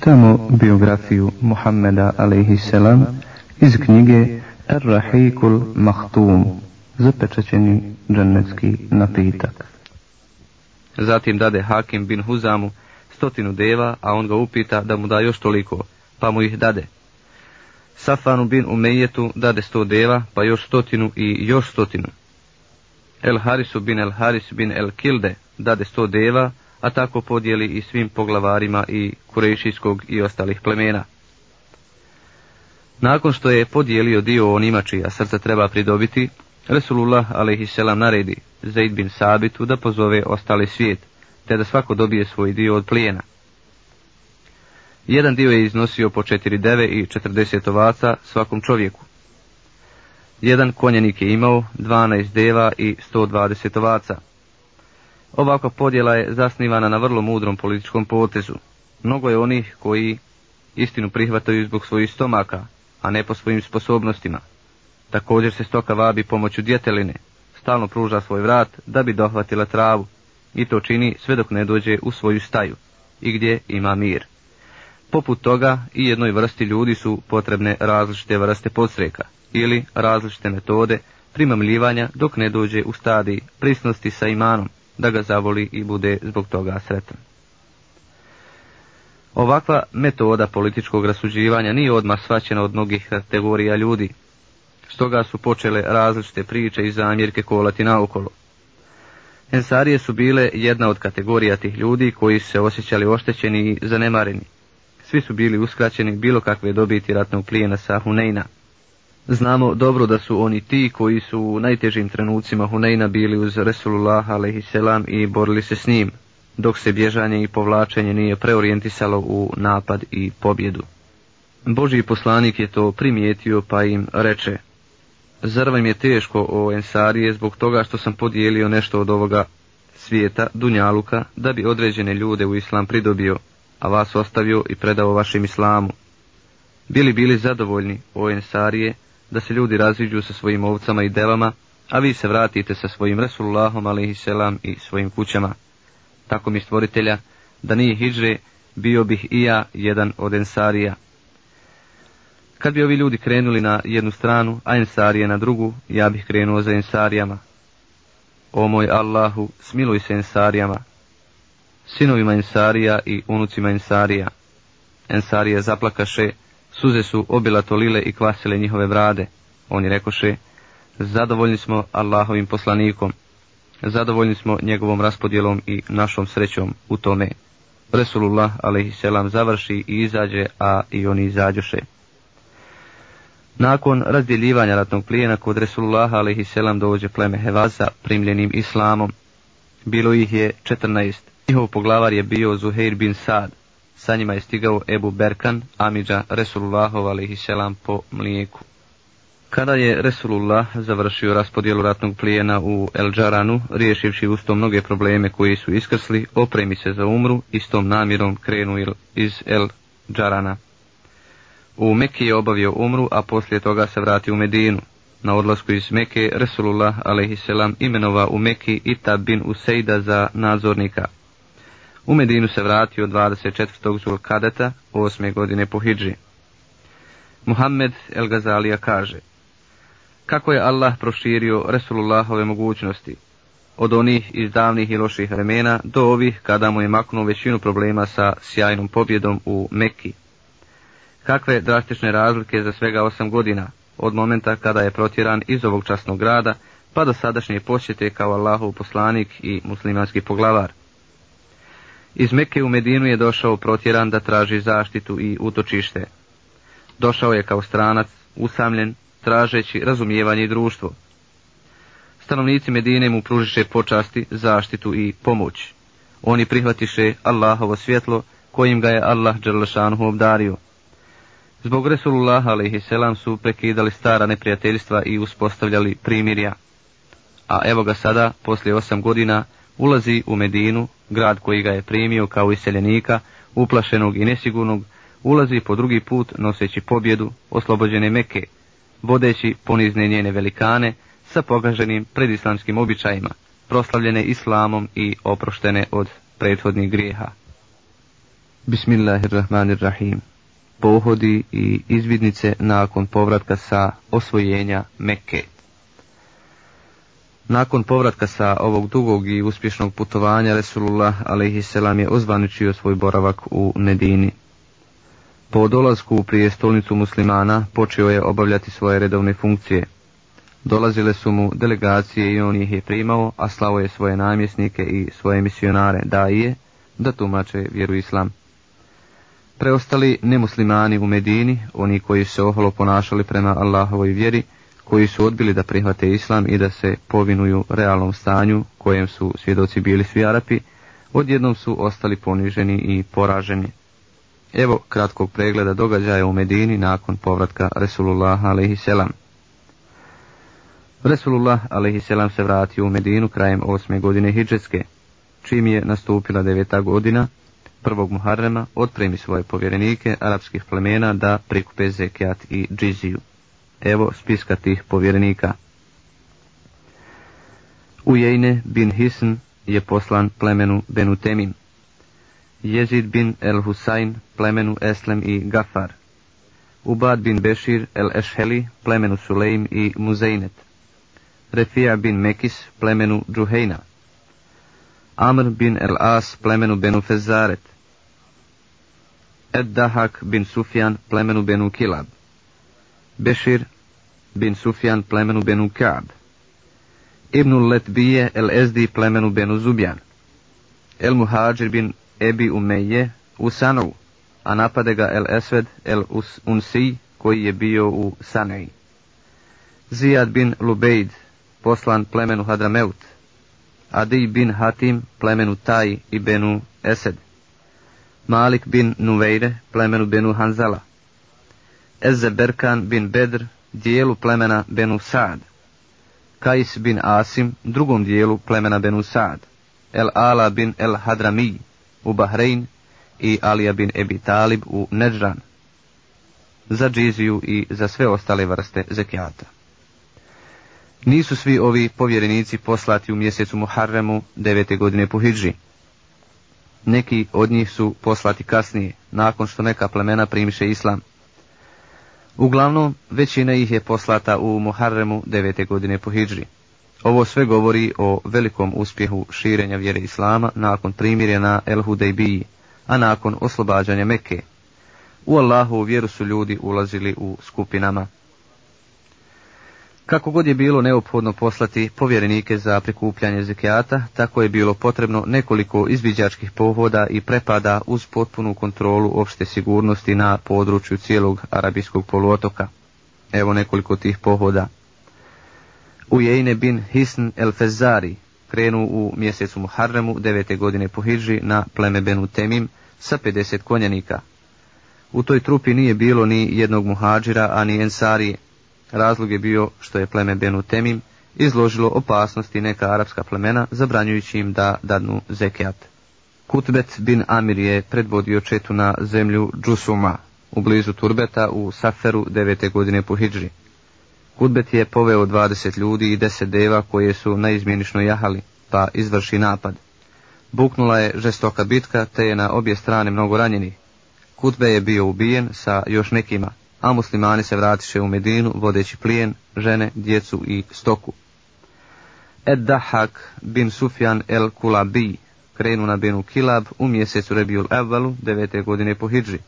Tamo biografiju Muhammeda a.s. iz knjige Ar-Rahikul Mahtum, zapečećeni džennetski napitak. Zatim dade Hakim bin Huzamu stotinu deva, a on ga upita da mu da još toliko, pa mu ih dade. Safanu bin Umejetu dade sto deva, pa još stotinu i još stotinu. El Harisu bin El Haris bin El Kilde dade sto deva, a tako podijeli i svim poglavarima i kurešijskog i ostalih plemena. Nakon što je podijelio dio onima čija srca treba pridobiti, Resulullah a.s. naredi Zaid bin Sabitu da pozove ostali svijet, te da svako dobije svoj dio od plijena. Jedan dio je iznosio po četiri deve i četrdeset ovaca svakom čovjeku. Jedan konjenik je imao 12 deva i 120 ovaca. Ovakva podjela je zasnivana na vrlo mudrom političkom potezu. Mnogo je onih koji istinu prihvataju zbog svojih stomaka, a ne po svojim sposobnostima. Također se stoka vabi pomoću djeteline, stalno pruža svoj vrat da bi dohvatila travu i to čini sve dok ne dođe u svoju staju i gdje ima mir. Poput toga i jednoj vrsti ljudi su potrebne različite vrste podstreka ili različite metode primamljivanja dok ne dođe u stadiji prisnosti sa imanom, da ga zavoli i bude zbog toga sretan. Ovakva metoda političkog rasuđivanja nije odmah svaćena od mnogih kategorija ljudi, stoga su počele različite priče i zamjerke kolati naokolo. Ensarije su bile jedna od kategorija tih ljudi koji se osjećali oštećeni i zanemareni. Svi su bili uskraćeni bilo kakve dobiti ratnog plijena sa Huneyna. Znamo dobro da su oni ti koji su u najtežim trenucima Huneyna bili uz Resulullah a.s. i borili se s njim, dok se bježanje i povlačenje nije preorijentisalo u napad i pobjedu. Božji poslanik je to primijetio pa im reče, Zar vam je teško o Ensarije zbog toga što sam podijelio nešto od ovoga svijeta, Dunjaluka, da bi određene ljude u islam pridobio, a vas ostavio i predao vašem islamu? Bili bili zadovoljni o Ensarije, da se ljudi raziđu sa svojim ovcama i devama, a vi se vratite sa svojim Resulullahom a.s. i svojim kućama. Tako mi stvoritelja, da nije hijdže, bio bih i ja jedan od Ensarija. Kad bi ovi ljudi krenuli na jednu stranu, a Ensarije na drugu, ja bih krenuo za Ensarijama. O moj Allahu, smiluj se Ensarijama, sinovima Ensarija i unucima Ensarija. Ensarije zaplakaše, suze su obilatolile i kvasile njihove brade. Oni rekoše, zadovoljni smo Allahovim poslanikom, zadovoljni smo njegovom raspodjelom i našom srećom u tome. Resulullah a.s. završi i izađe, a i oni izađoše. Nakon razdjeljivanja ratnog plijena kod Resulullah a.s. dođe pleme Hevaza primljenim islamom. Bilo ih je 14. Njihov poglavar je bio Zuhair bin Sad. Sa njima je stigao Ebu Berkan, Amidža Resulullahov a.s. po mlijeku. Kada je Resulullah završio raspodjelu ratnog plijena u El Džaranu, riješivši usto mnoge probleme koji su iskrsli, opremi se za umru i s tom namjerom krenu iz El Džarana. U Mekki je obavio umru, a poslije toga se vratio u Medinu. Na odlasku iz Mekke, Resulullah a.s. imenova u Mekki Itab bin Usejda za nadzornika. U Medinu se vratio 24. Zulkadeta, 8. godine po Hidži. Muhammed El Gazalija kaže, kako je Allah proširio Resulullahove mogućnosti, od onih iz davnih i loših vremena do ovih kada mu je maknuo većinu problema sa sjajnom pobjedom u Mekki. Kakve drastične razlike za svega osam godina, od momenta kada je protjeran iz ovog časnog grada, pa do sadašnje posjete kao Allahov poslanik i muslimanski poglavar. Iz Mekke u Medinu je došao protjeran da traži zaštitu i utočište. Došao je kao stranac, usamljen, tražeći razumijevanje i društvo. Stanovnici Medine mu pružiše počasti, zaštitu i pomoć. Oni prihvatiše Allahovo svjetlo, kojim ga je Allah Đerlašanuhu obdario. Zbog Resulullah a.s. su prekidali stara neprijateljstva i uspostavljali primirja. A evo ga sada, poslije osam godina, ulazi u Medinu, grad koji ga je primio kao iseljenika, uplašenog i nesigurnog, ulazi po drugi put noseći pobjedu oslobođene Meke, vodeći ponizne njene velikane sa pogaženim predislamskim običajima, proslavljene islamom i oproštene od prethodnih grijeha. Bismillahirrahmanirrahim. Pohodi i izvidnice nakon povratka sa osvojenja Mekke. Nakon povratka sa ovog dugog i uspješnog putovanja Resulullah alaihisselam je ozvaničio svoj boravak u Medini. Po dolasku u prijestolnicu muslimana počeo je obavljati svoje redovne funkcije. Dolazile su mu delegacije i on ih je primao, a slavo je svoje namjesnike i svoje misionare daje da tumače vjeru islam. Preostali nemuslimani u Medini, oni koji se oholo ponašali prema Allahovoj vjeri, koji su odbili da prihvate islam i da se povinuju realnom stanju kojem su svjedoci bili svi Arapi, odjednom su ostali poniženi i poraženi. Evo kratkog pregleda događaja u Medini nakon povratka Resulullah a.s. Resulullah a.s. se vratio u Medinu krajem osme godine Hidžetske, čim je nastupila deveta godina, prvog Muharrema otpremi svoje povjerenike arapskih plemena da prikupe zekijat i džiziju. Evo spiska tih povjerenika. Ujejne bin Hisn je poslan plemenu Benutemim. Jezid bin El Husayn plemenu Eslem i Gafar. Ubad bin Bešir El Ešheli plemenu Sulejm i Muzejnet. Refija bin Mekis plemenu Džuhejna. Amr bin El As plemenu Benu Fezaret. Ed Dahak bin Sufjan plemenu Benu Kilab. Bešir bin Sufjan plemenu Benu Kaab. Ibnul Letbije el Ezdi plemenu Benu Zubjan. El Muhađir bin Ebi Umeje u Sanovu, a napade ga el Esved el Unsi koji je bio u Sanei. Zijad bin Lubejd, poslan plemenu Hadrameut. Adi bin Hatim, plemenu Taj i Benu Esed. Malik bin Nuvejre, plemenu Benu Hanzala. Ezeberkan bin Bedr, dijelu plemena Benu Saad. Kais bin Asim, drugom dijelu plemena Benu Saad. El Ala bin El Hadrami u Bahrein i Alija bin Ebi Talib u Neđran. Za džiziju i za sve ostale vrste zekijata. Nisu svi ovi povjerenici poslati u mjesecu Muharremu devete godine po Hidži. Neki od njih su poslati kasnije, nakon što neka plemena primiše islam. Uglavnom, većina ih je poslata u Muharremu devete godine po Hidži. Ovo sve govori o velikom uspjehu širenja vjere Islama nakon primirja na El Hudejbiji, a nakon oslobađanja Mekke. U Allahu vjeru su ljudi ulazili u skupinama. Kako god je bilo neophodno poslati povjerenike za prikupljanje zekijata, tako je bilo potrebno nekoliko izviđačkih pohoda i prepada uz potpunu kontrolu opšte sigurnosti na području cijelog arabijskog poluotoka. Evo nekoliko tih pohoda. Ujejne bin Hisn el Fezari krenu u mjesecu Muharremu devete godine po Hidži na pleme Benu Temim sa 50 konjanika. U toj trupi nije bilo ni jednog muhađira, ani ensarije. Razlog je bio što je pleme Benu Temim izložilo opasnosti neka arapska plemena, zabranjujući im da dadnu zekijat. Kutbet bin Amir je predvodio četu na zemlju Džusuma, u blizu Turbeta u Saferu devete godine po Hidži. Kutbet je poveo 20 ljudi i 10 deva koje su naizmjenično jahali, pa izvrši napad. Buknula je žestoka bitka, te je na obje strane mnogo ranjenih. Kutbe je bio ubijen sa još nekima, a muslimani se vratiše u Medinu vodeći plijen, žene, djecu i stoku. Ed Dahak bin Sufjan el Kulabi krenu na Benu Kilab u mjesecu Rebijul Evvalu, devete godine po Hidži.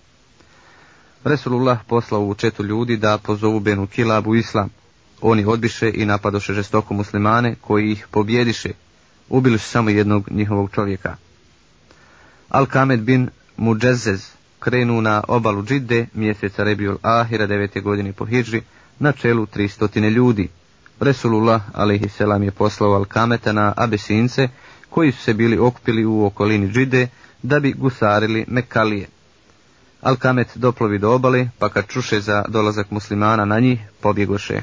Resulullah poslao u četu ljudi da pozovu Benu Kilab u islam. Oni odbiše i napadoše žestoko muslimane koji ih pobjediše. Ubili su samo jednog njihovog čovjeka. Al-Kamed bin Muđezez krenu na obalu Džide mjeseca Rebijul Ahira devete godine po Hidži na čelu 300 ljudi. Resulullah a.s. je poslao Alkameta na Abesince koji su se bili okupili u okolini Džide da bi gusarili Mekalije. Al-Kamet doplovi do obale, pa kad čuše za dolazak muslimana na njih, pobjegoše.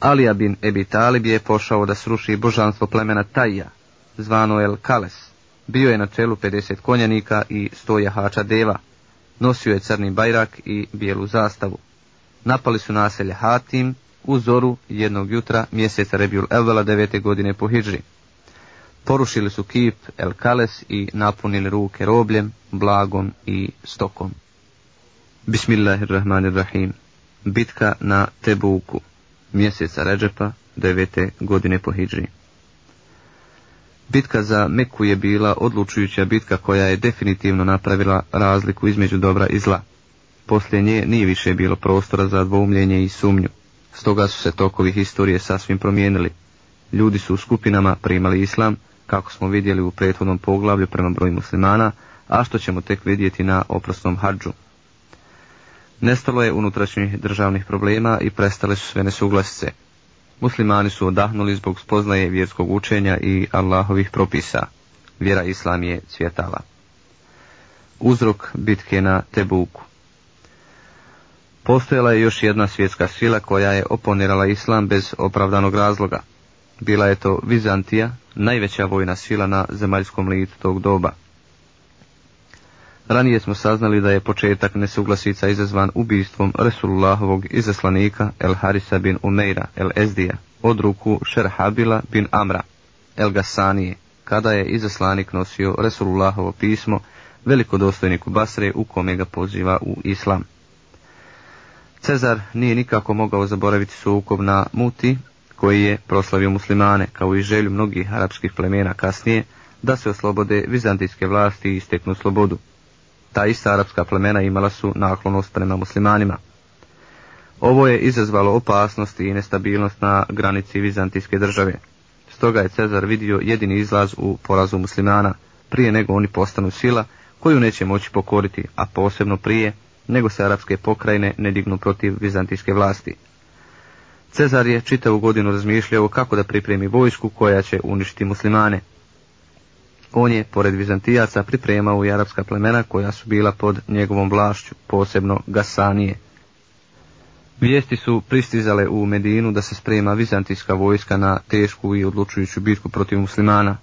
Alija bin Ebi Talib je pošao da sruši božanstvo plemena Tajja, zvano El Kales. Bio je na čelu 50 konjanika i 100 jahača deva. Nosio je crni bajrak i bijelu zastavu. Napali su naselje Hatim u zoru jednog jutra mjeseca Rebjul Evvela devete godine po Hidži. Porušili su kip El Kales i napunili ruke robljem, blagom i stokom. Bismillahirrahmanirrahim. Bitka na Tebuku, mjeseca Ređepa, devete godine po Hidži. Bitka za Meku je bila odlučujuća bitka koja je definitivno napravila razliku između dobra i zla. Poslije nje nije više bilo prostora za dvoumljenje i sumnju. Stoga su se tokovi historije sasvim promijenili. Ljudi su u skupinama primali islam, kako smo vidjeli u prethodnom poglavlju prema broju muslimana, a što ćemo tek vidjeti na oprosnom hađu. Nestalo je unutrašnjih državnih problema i prestale su sve nesuglasice. Muslimani su odahnuli zbog spoznaje vjerskog učenja i Allahovih propisa. Vjera Islam je cvjetala. Uzrok bitke na Tebuku Postojala je još jedna svjetska sila koja je oponirala Islam bez opravdanog razloga. Bila je to Vizantija, najveća vojna sila na zemaljskom licu tog doba. Ranije smo saznali da je početak nesuglasica izazvan ubijstvom Resulullahovog izaslanika El Harisa bin Umeira El Ezdija od ruku Šerhabila bin Amra El Gasanije, kada je izaslanik nosio Resulullahovo pismo velikodostojniku Basre u kome ga poziva u islam. Cezar nije nikako mogao zaboraviti sukob na Muti, koji je proslavio muslimane, kao i želju mnogih arapskih plemena kasnije, da se oslobode vizantijske vlasti i isteknu slobodu. Ta ista arapska plemena imala su naklonost prema muslimanima. Ovo je izazvalo opasnost i nestabilnost na granici vizantijske države. Stoga je Cezar vidio jedini izlaz u porazu muslimana, prije nego oni postanu sila koju neće moći pokoriti, a posebno prije nego se arapske pokrajine ne dignu protiv vizantijske vlasti. Cezar je čitavu godinu razmišljao kako da pripremi vojsku koja će uništiti muslimane. On je, pored Vizantijaca, pripremao i arapska plemena koja su bila pod njegovom vlašću, posebno Gasanije. Vijesti su pristizale u Medinu da se sprema vizantijska vojska na tešku i odlučujuću bitku protiv muslimana.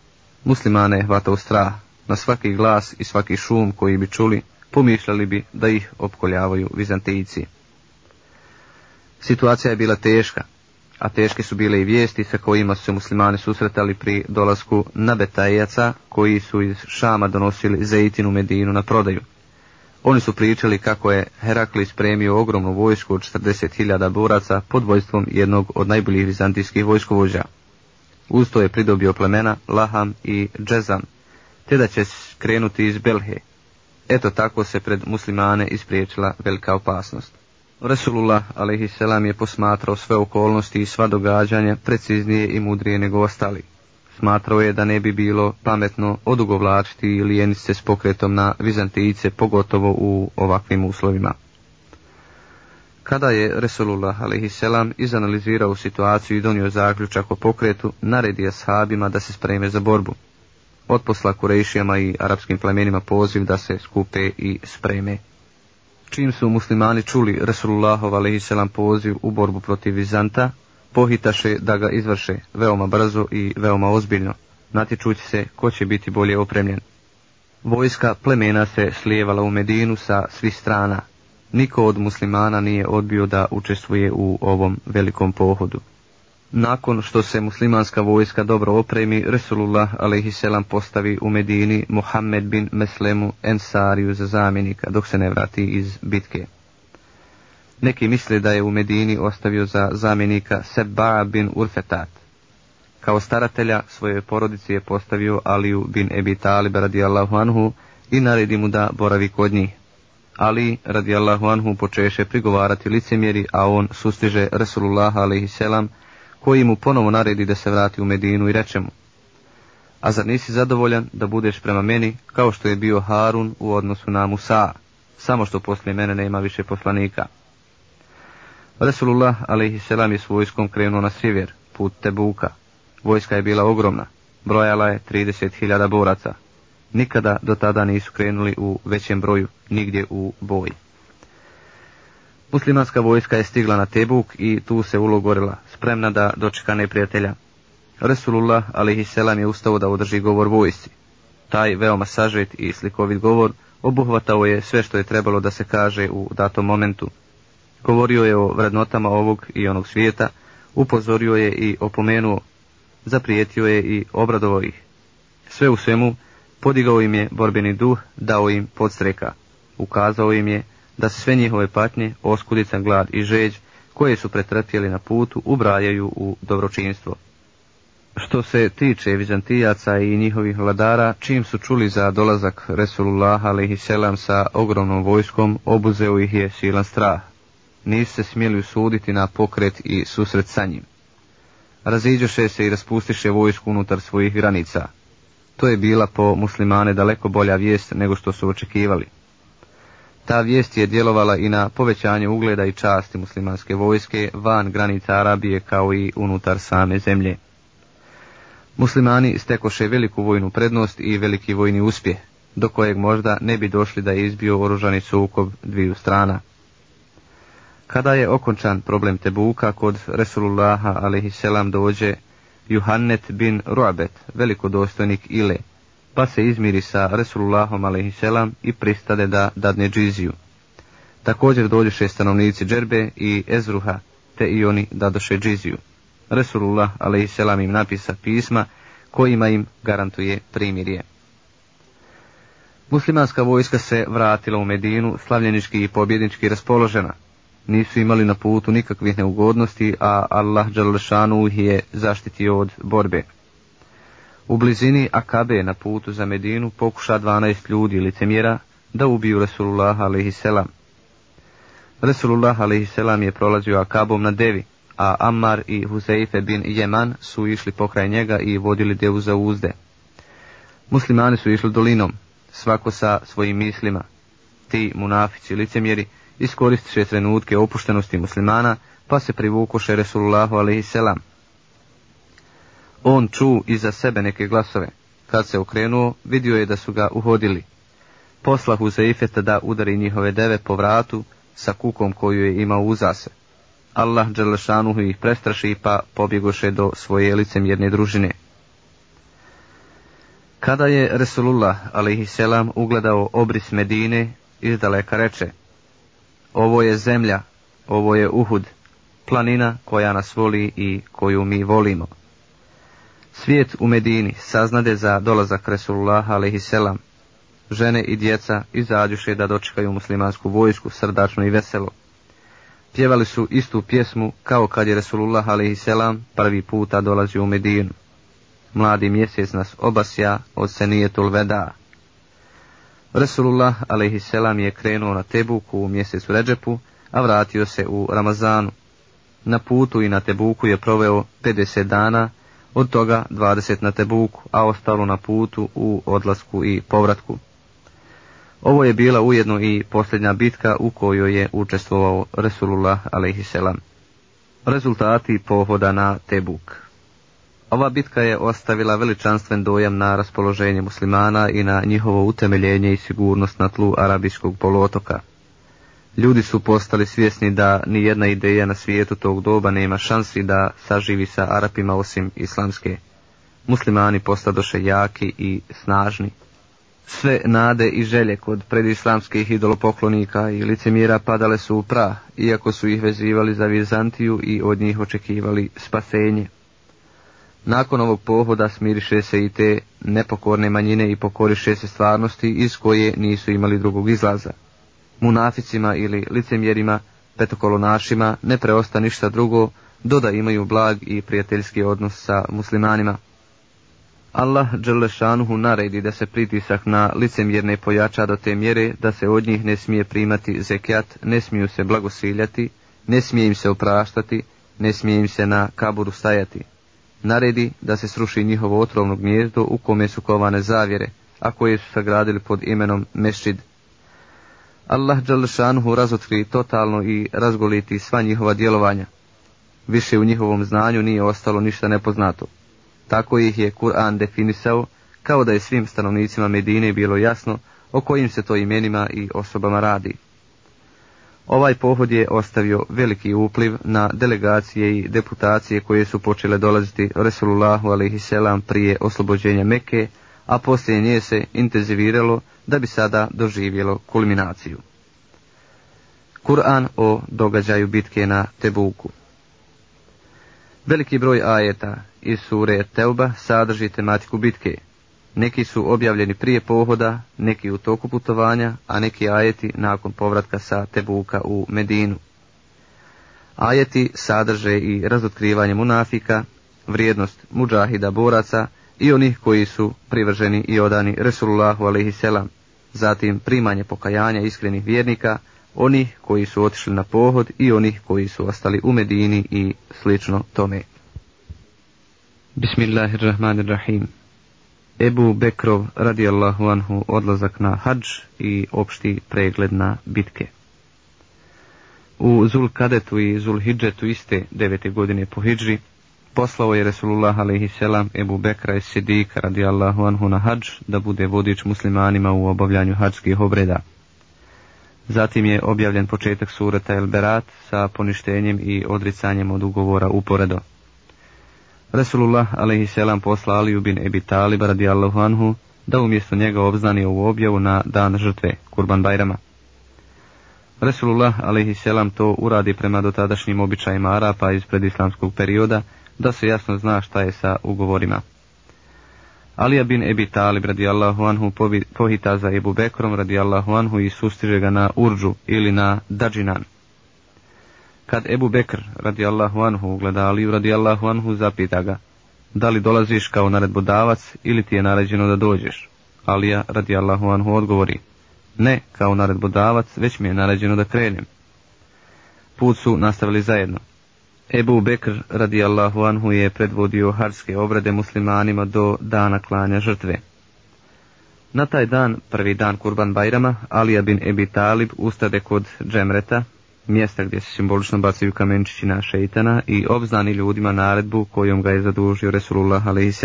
Muslimane je hvatao strah. Na svaki glas i svaki šum koji bi čuli, pomišljali bi da ih opkoljavaju Vizantijci. Situacija je bila teška, a teške su bile i vijesti sa kojima su muslimani susretali pri dolasku nabetajaca koji su iz Šama donosili Zeitinu Medinu na prodaju. Oni su pričali kako je Herakli spremio ogromnu vojsku od 40.000 boraca pod vojstvom jednog od najboljih vizantijskih vojskovođa. Usto je pridobio plemena Laham i Džezam, te da će krenuti iz Belhe. Eto tako se pred muslimane ispriječila velika opasnost. Resulullah a.s. je posmatrao sve okolnosti i sva događanja preciznije i mudrije nego ostali. Smatrao je da ne bi bilo pametno odugovlačiti ili jeniti s pokretom na Vizantijice, pogotovo u ovakvim uslovima. Kada je Resulullah a.s. izanalizirao situaciju i donio zaključak o pokretu, naredio sahabima da se spreme za borbu. Otposla Kurejšijama i arapskim plemenima poziv da se skupe i spreme. Čim su muslimani čuli Resulullahov a.s. poziv u borbu protiv Vizanta, pohitaše da ga izvrše veoma brzo i veoma ozbiljno, natječući se ko će biti bolje opremljen. Vojska plemena se slijevala u Medinu sa svih strana. Niko od muslimana nije odbio da učestvuje u ovom velikom pohodu. Nakon što se muslimanska vojska dobro opremi, Resulullah a.s. postavi u Medini Muhammed bin Meslemu Ensariju za zamjenika dok se ne vrati iz bitke. Neki misle da je u Medini ostavio za zamjenika Seba bin Urfetat. Kao staratelja svoje porodici je postavio Aliju bin Ebi Talib radijallahu anhu i naredi mu da boravi kod njih. Ali radijallahu anhu počeše prigovarati licemjeri, a on sustiže Resulullah a.s koji mu ponovo naredi da se vrati u Medinu i reče mu, a zar nisi zadovoljan da budeš prema meni kao što je bio Harun u odnosu na Musa, samo što poslije mene nema više poslanika. Pa Resulullah a.s. je s vojskom krenuo na sjever, put Tebuka. Vojska je bila ogromna, brojala je 30.000 boraca. Nikada do tada nisu krenuli u većem broju, nigdje u boji. Muslimanska vojska je stigla na Tebuk i tu se ulogorila, spremna da dočeka neprijatelja. Resulullah a.s. je ustao da održi govor vojsci. Taj veoma sažet i slikovit govor obuhvatao je sve što je trebalo da se kaže u datom momentu. Govorio je o vrednotama ovog i onog svijeta, upozorio je i opomenuo, zaprijetio je i obradovao ih. Sve u svemu, podigao im je borbeni duh, dao im podstreka. Ukazao im je da sve njihove patnje, oskudica, glad i žeđ, koje su pretrpjeli na putu, ubrajaju u dobročinstvo. Što se tiče Vizantijaca i njihovih vladara, čim su čuli za dolazak Resulullah a.s. sa ogromnom vojskom, obuzeo ih je silan strah. Nisu se smjeli usuditi na pokret i susret sa njim. Raziđoše se i raspustiše vojsku unutar svojih granica. To je bila po muslimane daleko bolja vijest nego što su očekivali. Ta vijest je djelovala i na povećanje ugleda i časti muslimanske vojske van granica Arabije kao i unutar same zemlje. Muslimani stekoše veliku vojnu prednost i veliki vojni uspjeh, do kojeg možda ne bi došli da je izbio oružani sukob dviju strana. Kada je okončan problem Tebuka, kod Resulullaha a.s. dođe Juhannet bin Ruabet, velikodostojnik Ile, pa se izmiri sa Resulullahom a.s. i pristade da dadne džiziju. Također dođeše stanovnici Džerbe i Ezruha, te i oni dadoše džiziju. Resulullah a.s. im napisa pisma kojima im garantuje primirje. Muslimanska vojska se vratila u Medinu, slavljenički i pobjednički raspoložena. Nisu imali na putu nikakvih neugodnosti, a Allah Đalšanu ih je zaštitio od borbe. U blizini Akabe na putu za Medinu pokuša 12 ljudi licemjera da ubiju Resulullah a.s. Resulullah a.s. je prolazio Akabom na devi, a Ammar i Huzeife bin Jeman su išli pokraj njega i vodili devu za uzde. Muslimani su išli dolinom, svako sa svojim mislima. Ti munafici licemjeri iskoristiše trenutke opuštenosti muslimana, pa se privukoše Resulullahu a.s. On ču iza sebe neke glasove. Kad se okrenuo, vidio je da su ga uhodili. Posla Huzeifeta da udari njihove deve po vratu sa kukom koju je imao uzase. Allah Đelešanuhu ih prestraši pa pobjegoše do svoje licemjerne družine. Kada je Resulullah a.s. ugledao obris Medine, izdaleka reče, ovo je zemlja, ovo je Uhud, planina koja nas voli i koju mi volimo. Svijet u Medini saznade za dolazak Resulullah a.s. Žene i djeca izađuše da dočekaju muslimansku vojsku srdačno i veselo. Pjevali su istu pjesmu kao kad je Resulullah a.s. prvi puta dolazio u Medinu. Mladi mjesec nas obasja od senijetul veda. Resulullah a.s. je krenuo na Tebuku u mjesecu Ređepu, a vratio se u Ramazanu. Na putu i na Tebuku je proveo 50 dana, od toga 20 na Tebuku, a ostalo na putu u odlasku i povratku. Ovo je bila ujedno i posljednja bitka u kojoj je učestvovao Resulullah a.s. Rezultati pohoda na Tebuk Ova bitka je ostavila veličanstven dojam na raspoloženje muslimana i na njihovo utemeljenje i sigurnost na tlu arabijskog polotoka Ljudi su postali svjesni da ni jedna ideja na svijetu tog doba nema šansi da saživi sa Arapima osim islamske. Muslimani postadoše jaki i snažni. Sve nade i želje kod predislamskih idolopoklonika i licemira padale su u prah, iako su ih vezivali za Vizantiju i od njih očekivali spasenje. Nakon ovog pohoda smiriše se i te nepokorne manjine i pokoriše se stvarnosti iz koje nisu imali drugog izlaza. Munaficima ili licemjerima, petokolonašima ne preosta ništa drugo, doda imaju blag i prijateljski odnos sa muslimanima. Allah Đelešanuhu naredi da se pritisak na licemjerne pojača do te mjere da se od njih ne smije primati zekjat, ne smiju se blagosiljati, ne smije im se opraštati, ne smije im se na kaburu stajati. Naredi da se sruši njihovo otrovno gnjezdo u kome su kovane zavjere, a koje su sagradili pod imenom Mešid. Allah Đalešanuhu razotri totalno i razgoliti sva njihova djelovanja. Više u njihovom znanju nije ostalo ništa nepoznato. Tako ih je Kur'an definisao, kao da je svim stanovnicima Medine bilo jasno o kojim se to imenima i osobama radi. Ovaj pohod je ostavio veliki upliv na delegacije i deputacije koje su počele dolaziti Resulullahu a.s. prije oslobođenja Mekke, a poslije nje se intenziviralo da bi sada doživjelo kulminaciju. Kur'an o događaju bitke na Tebuku Veliki broj ajeta iz sure Teuba sadrži tematiku bitke. Neki su objavljeni prije pohoda, neki u toku putovanja, a neki ajeti nakon povratka sa Tebuka u Medinu. Ajeti sadrže i razotkrivanje munafika, vrijednost muđahida boraca i onih koji su privrženi i odani Resulullahu a.s. Zatim primanje pokajanja iskrenih vjernika, onih koji su otišli na pohod i onih koji su ostali u Medini i slično tome. Bismillahirrahmanirrahim. Ebu Bekrov radijallahu anhu odlazak na hađ i opšti pregled na bitke. U Zulkadetu i Zulhidžetu iste devete godine po Hidži poslao je Resulullah a.s. Ebu Bekra i Sidika radijallahu anhu na hađ da bude vodič muslimanima u obavljanju hađskih obreda. Zatim je objavljen početak surata El Berat sa poništenjem i odricanjem od ugovora uporedo. Resulullah a.s. posla Aliju bin Ebi Taliba radijallahu anhu da umjesto njega obznani ovu objavu na dan žrtve, Kurban Bajrama. Resulullah a.s. to uradi prema dotadašnjim običajima Arapa iz predislamskog perioda, da se jasno zna šta je sa ugovorima. Alija bin Ebi Talib radijallahu anhu pohita za Ebu Bekrom radijallahu anhu i sustiže ga na Urđu ili na Dađinan. Kad Ebu Bekr radijallahu anhu ugleda Aliju radijallahu anhu zapita ga, da li dolaziš kao naredbodavac ili ti je naređeno da dođeš? Alija radijallahu anhu odgovori, ne kao naredbodavac, već mi je naređeno da krenem. Put su nastavili zajedno. Ebu Bekr radijallahu anhu je predvodio harske obrade muslimanima do dana klanja žrtve. Na taj dan, prvi dan Kurban Bajrama, Alija bin Ebi Talib ustade kod Džemreta, mjesta gdje se simbolično bacaju kamenčići na šeitana i obznani ljudima naredbu kojom ga je zadužio Resulullah a.s.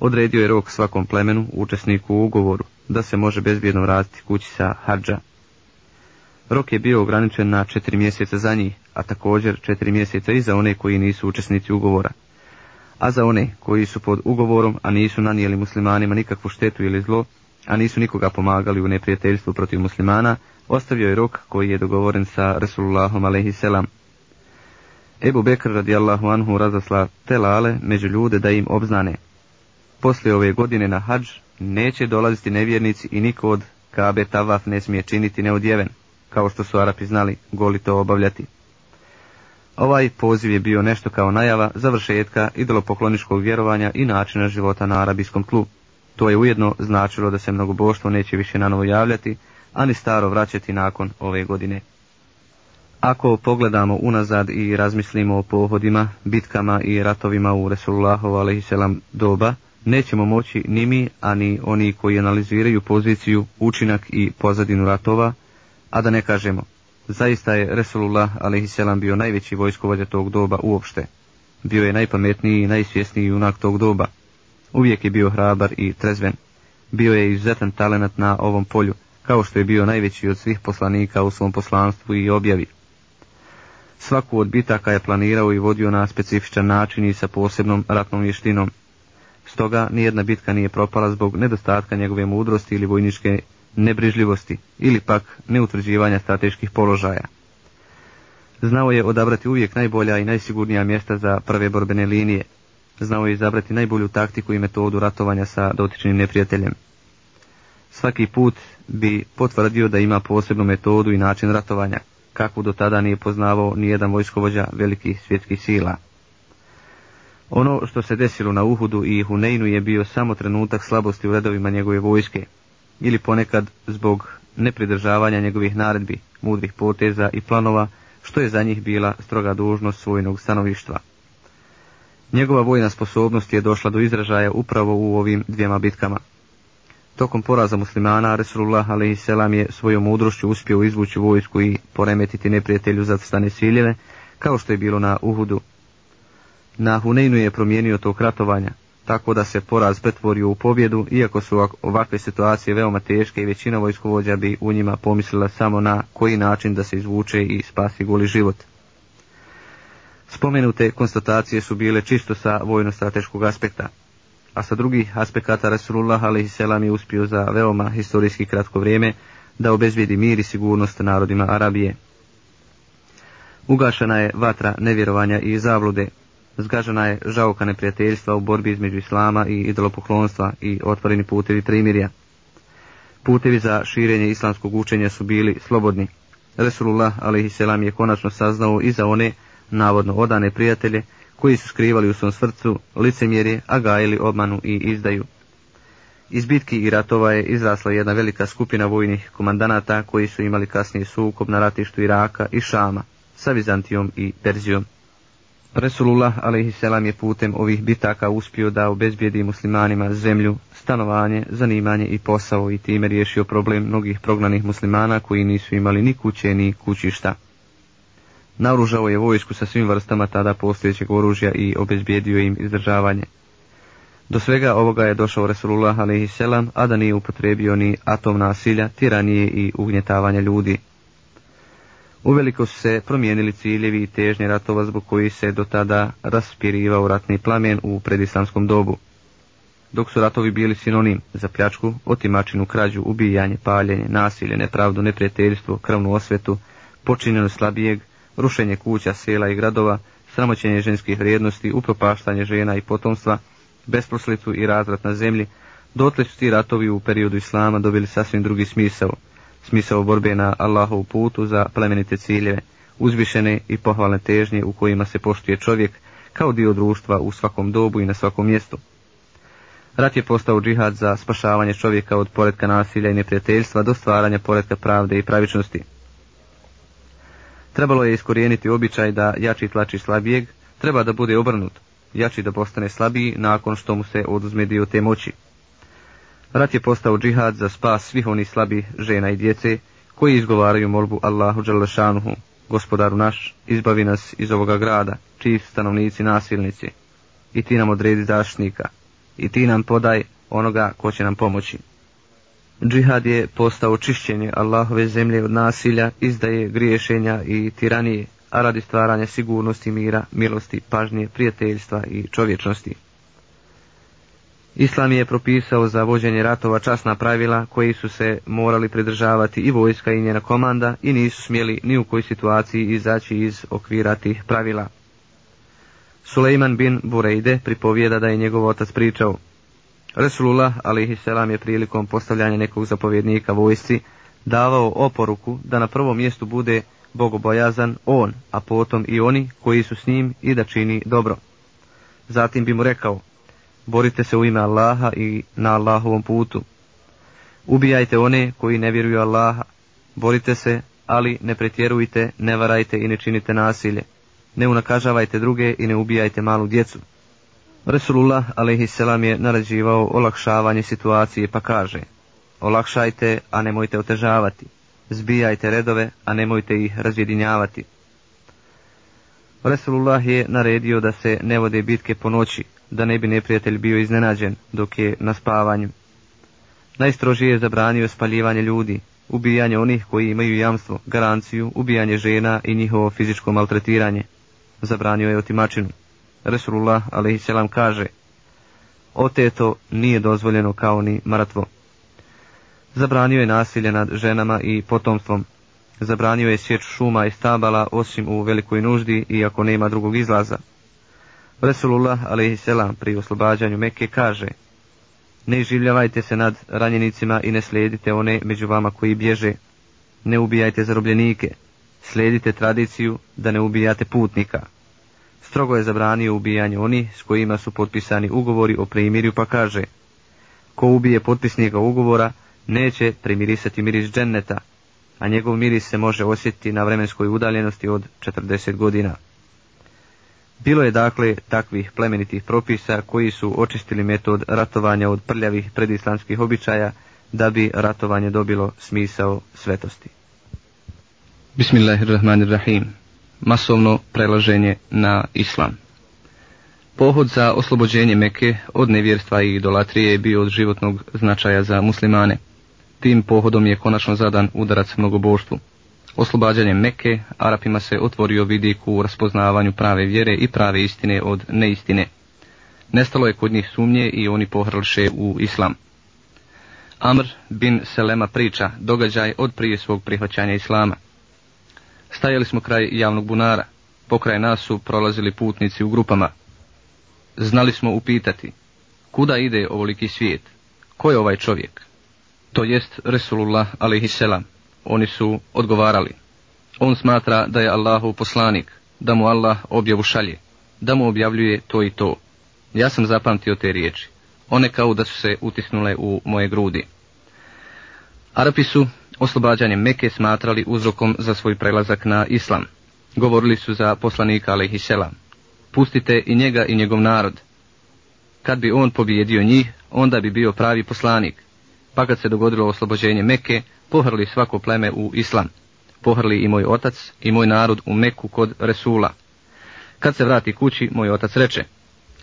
Odredio je rok svakom plemenu, učesniku u ugovoru, da se može bezbjedno vratiti kući sa hađa. Rok je bio ograničen na četiri mjeseca za njih, a također četiri mjeseca i za one koji nisu učesnici ugovora. A za one koji su pod ugovorom, a nisu nanijeli muslimanima nikakvu štetu ili zlo, a nisu nikoga pomagali u neprijateljstvu protiv muslimana, ostavio je rok koji je dogovoren sa Resulullahom a.s. Ebu Bekr radijallahu anhu razasla telale među ljude da im obznane. Poslije ove godine na hađ neće dolaziti nevjernici i niko od Kabe Tavaf ne smije činiti neodjeven, kao što su Arapi znali goli to obavljati. Ovaj poziv je bio nešto kao najava završetka idolopokloničkog vjerovanja i načina života na arabijskom tlu. To je ujedno značilo da se mnogoboštvo neće više na novo javljati, ani staro vraćati nakon ove godine. Ako pogledamo unazad i razmislimo o pohodima, bitkama i ratovima u Resulullahov a.s. doba, nećemo moći ni mi, ani oni koji analiziraju poziciju, učinak i pozadinu ratova, a da ne kažemo, zaista je Resulullah a.s. bio najveći vojskovođa tog doba uopšte. Bio je najpametniji i najsvjesniji junak tog doba. Uvijek je bio hrabar i trezven. Bio je izuzetan talenat na ovom polju, kao što je bio najveći od svih poslanika u svom poslanstvu i objavi. Svaku od bitaka je planirao i vodio na specifičan način i sa posebnom ratnom vještinom. Stoga nijedna bitka nije propala zbog nedostatka njegove mudrosti ili vojničke nebrižljivosti ili pak neutvrđivanja strateških položaja. Znao je odabrati uvijek najbolja i najsigurnija mjesta za prve borbene linije. Znao je izabrati najbolju taktiku i metodu ratovanja sa dotičnim neprijateljem. Svaki put bi potvrdio da ima posebnu metodu i način ratovanja, kakvu do tada nije poznavao ni jedan vojskovođa velikih svjetskih sila. Ono što se desilo na Uhudu i Huneinu je bio samo trenutak slabosti u redovima njegove vojske, ili ponekad zbog nepridržavanja njegovih naredbi, mudrih poteza i planova, što je za njih bila stroga dužnost svojnog stanovištva. Njegova vojna sposobnost je došla do izražaja upravo u ovim dvijema bitkama. Tokom poraza muslimana, Resulullah a.s. je svojom mudrošću uspio izvući vojsku i poremetiti neprijatelju zacrstane ciljeve, kao što je bilo na Uhudu. Na Huneinu je promijenio tog ratovanja, tako da se poraz pretvorio u pobjedu, iako su ovakve situacije veoma teške i većina vojskovođa bi u njima pomislila samo na koji način da se izvuče i spasi goli život. Spomenute konstatacije su bile čisto sa vojno-strateškog aspekta, a sa drugih aspekata Rasulullah a.s. je uspio za veoma historijski kratko vrijeme da obezvijedi mir i sigurnost narodima Arabije. Ugašena je vatra nevjerovanja i zavlude, Zgažena je žauka neprijateljstva u borbi između islama i idolopoklonstva i otvoreni putevi primirja. Putevi za širenje islamskog učenja su bili slobodni. Resulullah a.s. je konačno saznao i za one navodno odane prijatelje koji su skrivali u svom srcu licemjerje, a gajili obmanu i izdaju. Iz bitki i ratova je izrasla jedna velika skupina vojnih komandanata koji su imali kasnije sukob na ratištu Iraka i Šama sa Vizantijom i Perzijom. Resulullah a.s. je putem ovih bitaka uspio da obezbijedi muslimanima zemlju, stanovanje, zanimanje i posao i time riješio problem mnogih prognanih muslimana koji nisu imali ni kuće ni kućišta. Naoružao je vojsku sa svim vrstama tada postojećeg oružja i obezbijedio im izdržavanje. Do svega ovoga je došao Resulullah a.s. a da nije upotrebio ni atom nasilja, tiranije i ugnjetavanja ljudi. Uveliko su se promijenili ciljevi i težnje ratova zbog koji se do tada raspirivao ratni plamen u predislamskom dobu. Dok su ratovi bili sinonim za pljačku, otimačinu, krađu, ubijanje, paljenje, nasilje, nepravdu, neprijateljstvo, krvnu osvetu, počinjeno slabijeg, rušenje kuća, sela i gradova, sramoćenje ženskih vrijednosti, upropaštanje žena i potomstva, besposlicu i razrat na zemlji, dotle su ti ratovi u periodu Islama dobili sasvim drugi smisao, smisao borbe na Allahovu putu za plemenite ciljeve, uzvišene i pohvalne težnje u kojima se poštuje čovjek kao dio društva u svakom dobu i na svakom mjestu. Rat je postao džihad za spašavanje čovjeka od poredka nasilja i neprijateljstva do stvaranja poredka pravde i pravičnosti. Trebalo je iskorijeniti običaj da jači tlači slabijeg, treba da bude obrnut, jači da postane slabiji nakon što mu se oduzme dio te moći. Rat je postao džihad za spas svih onih slabih žena i djece koji izgovaraju molbu Allahu Đalešanuhu, gospodaru naš, izbavi nas iz ovoga grada, čiji stanovnici nasilnici, i ti nam odredi zaštnika, i ti nam podaj onoga ko će nam pomoći. Džihad je postao čišćenje Allahove zemlje od nasilja, izdaje griješenja i tiranije, a radi stvaranja sigurnosti, mira, milosti, pažnje, prijateljstva i čovječnosti. Islam je propisao za vođenje ratova časna pravila koji su se morali pridržavati i vojska i njena komanda i nisu smjeli ni u kojoj situaciji izaći iz okvira tih pravila. Suleiman bin Burejde pripovijeda da je njegov otac pričao. Resulullah a.s. je prilikom postavljanja nekog zapovjednika vojsci davao oporuku da na prvom mjestu bude bogobojazan on, a potom i oni koji su s njim i da čini dobro. Zatim bi mu rekao, borite se u ime Allaha i na Allahovom putu. Ubijajte one koji ne vjeruju Allaha, borite se, ali ne pretjerujte, ne varajte i ne činite nasilje. Ne unakažavajte druge i ne ubijajte malu djecu. Resulullah a.s. je narađivao olakšavanje situacije pa kaže Olakšajte, a nemojte otežavati. Zbijajte redove, a nemojte ih razjedinjavati. Resulullah je naredio da se ne vode bitke po noći, da ne bi neprijatelj bio iznenađen dok je na spavanju. Najstrožije je zabranio spaljivanje ljudi, ubijanje onih koji imaju jamstvo, garanciju, ubijanje žena i njihovo fizičko maltretiranje. Zabranio je otimačinu. Resulullah a.s. kaže Oteto nije dozvoljeno kao ni mrtvo. Zabranio je nasilje nad ženama i potomstvom. Zabranio je sječ šuma i stabala osim u velikoj nuždi i ako nema drugog izlaza. Resulullah a.s. pri oslobađanju Mekke kaže Ne življavajte se nad ranjenicima i ne slijedite one među vama koji bježe. Ne ubijajte zarobljenike. Slijedite tradiciju da ne ubijate putnika strogo je zabranio ubijanje oni s kojima su potpisani ugovori o primirju pa kaže Ko ubije potpisnika ugovora neće primirisati miris dženneta, a njegov miris se može osjetiti na vremenskoj udaljenosti od 40 godina. Bilo je dakle takvih plemenitih propisa koji su očistili metod ratovanja od prljavih predislamskih običaja da bi ratovanje dobilo smisao svetosti. Bismillahirrahmanirrahim masovno prelaženje na islam. Pohod za oslobođenje Meke od nevjerstva i idolatrije je bio od životnog značaja za muslimane. Tim pohodom je konačno zadan udarac mnogoboštvu. Oslobađanjem Meke, Arapima se otvorio vidik u raspoznavanju prave vjere i prave istine od neistine. Nestalo je kod njih sumnje i oni pohrlše u islam. Amr bin Selema priča događaj od prije svog prihvaćanja islama. Stajali smo kraj javnog bunara. Pokraj nas su prolazili putnici u grupama. znali smo upitati, kuda ide ovoliki svijet, ko je ovaj čovjek? To jest Resulullah alaihisselam. Oni su odgovarali. On smatra da je Allahu poslanik, da mu Allah objavu šalje, da mu objavljuje to i to. Ja sam zapamtio te riječi. One kao da su se utisnule u moje grudi. Arapi su oslobađanje Meke smatrali uzrokom za svoj prelazak na islam. Govorili su za poslanika alaihisselam. Pustite i njega i njegov narod. Kad bi on pobjedio njih, onda bi bio pravi poslanik. Pa kad se dogodilo oslobođenje Meke, pohrli svako pleme u islam. Pohrli i moj otac i moj narod u Meku kod Resula. Kad se vrati kući, moj otac reče,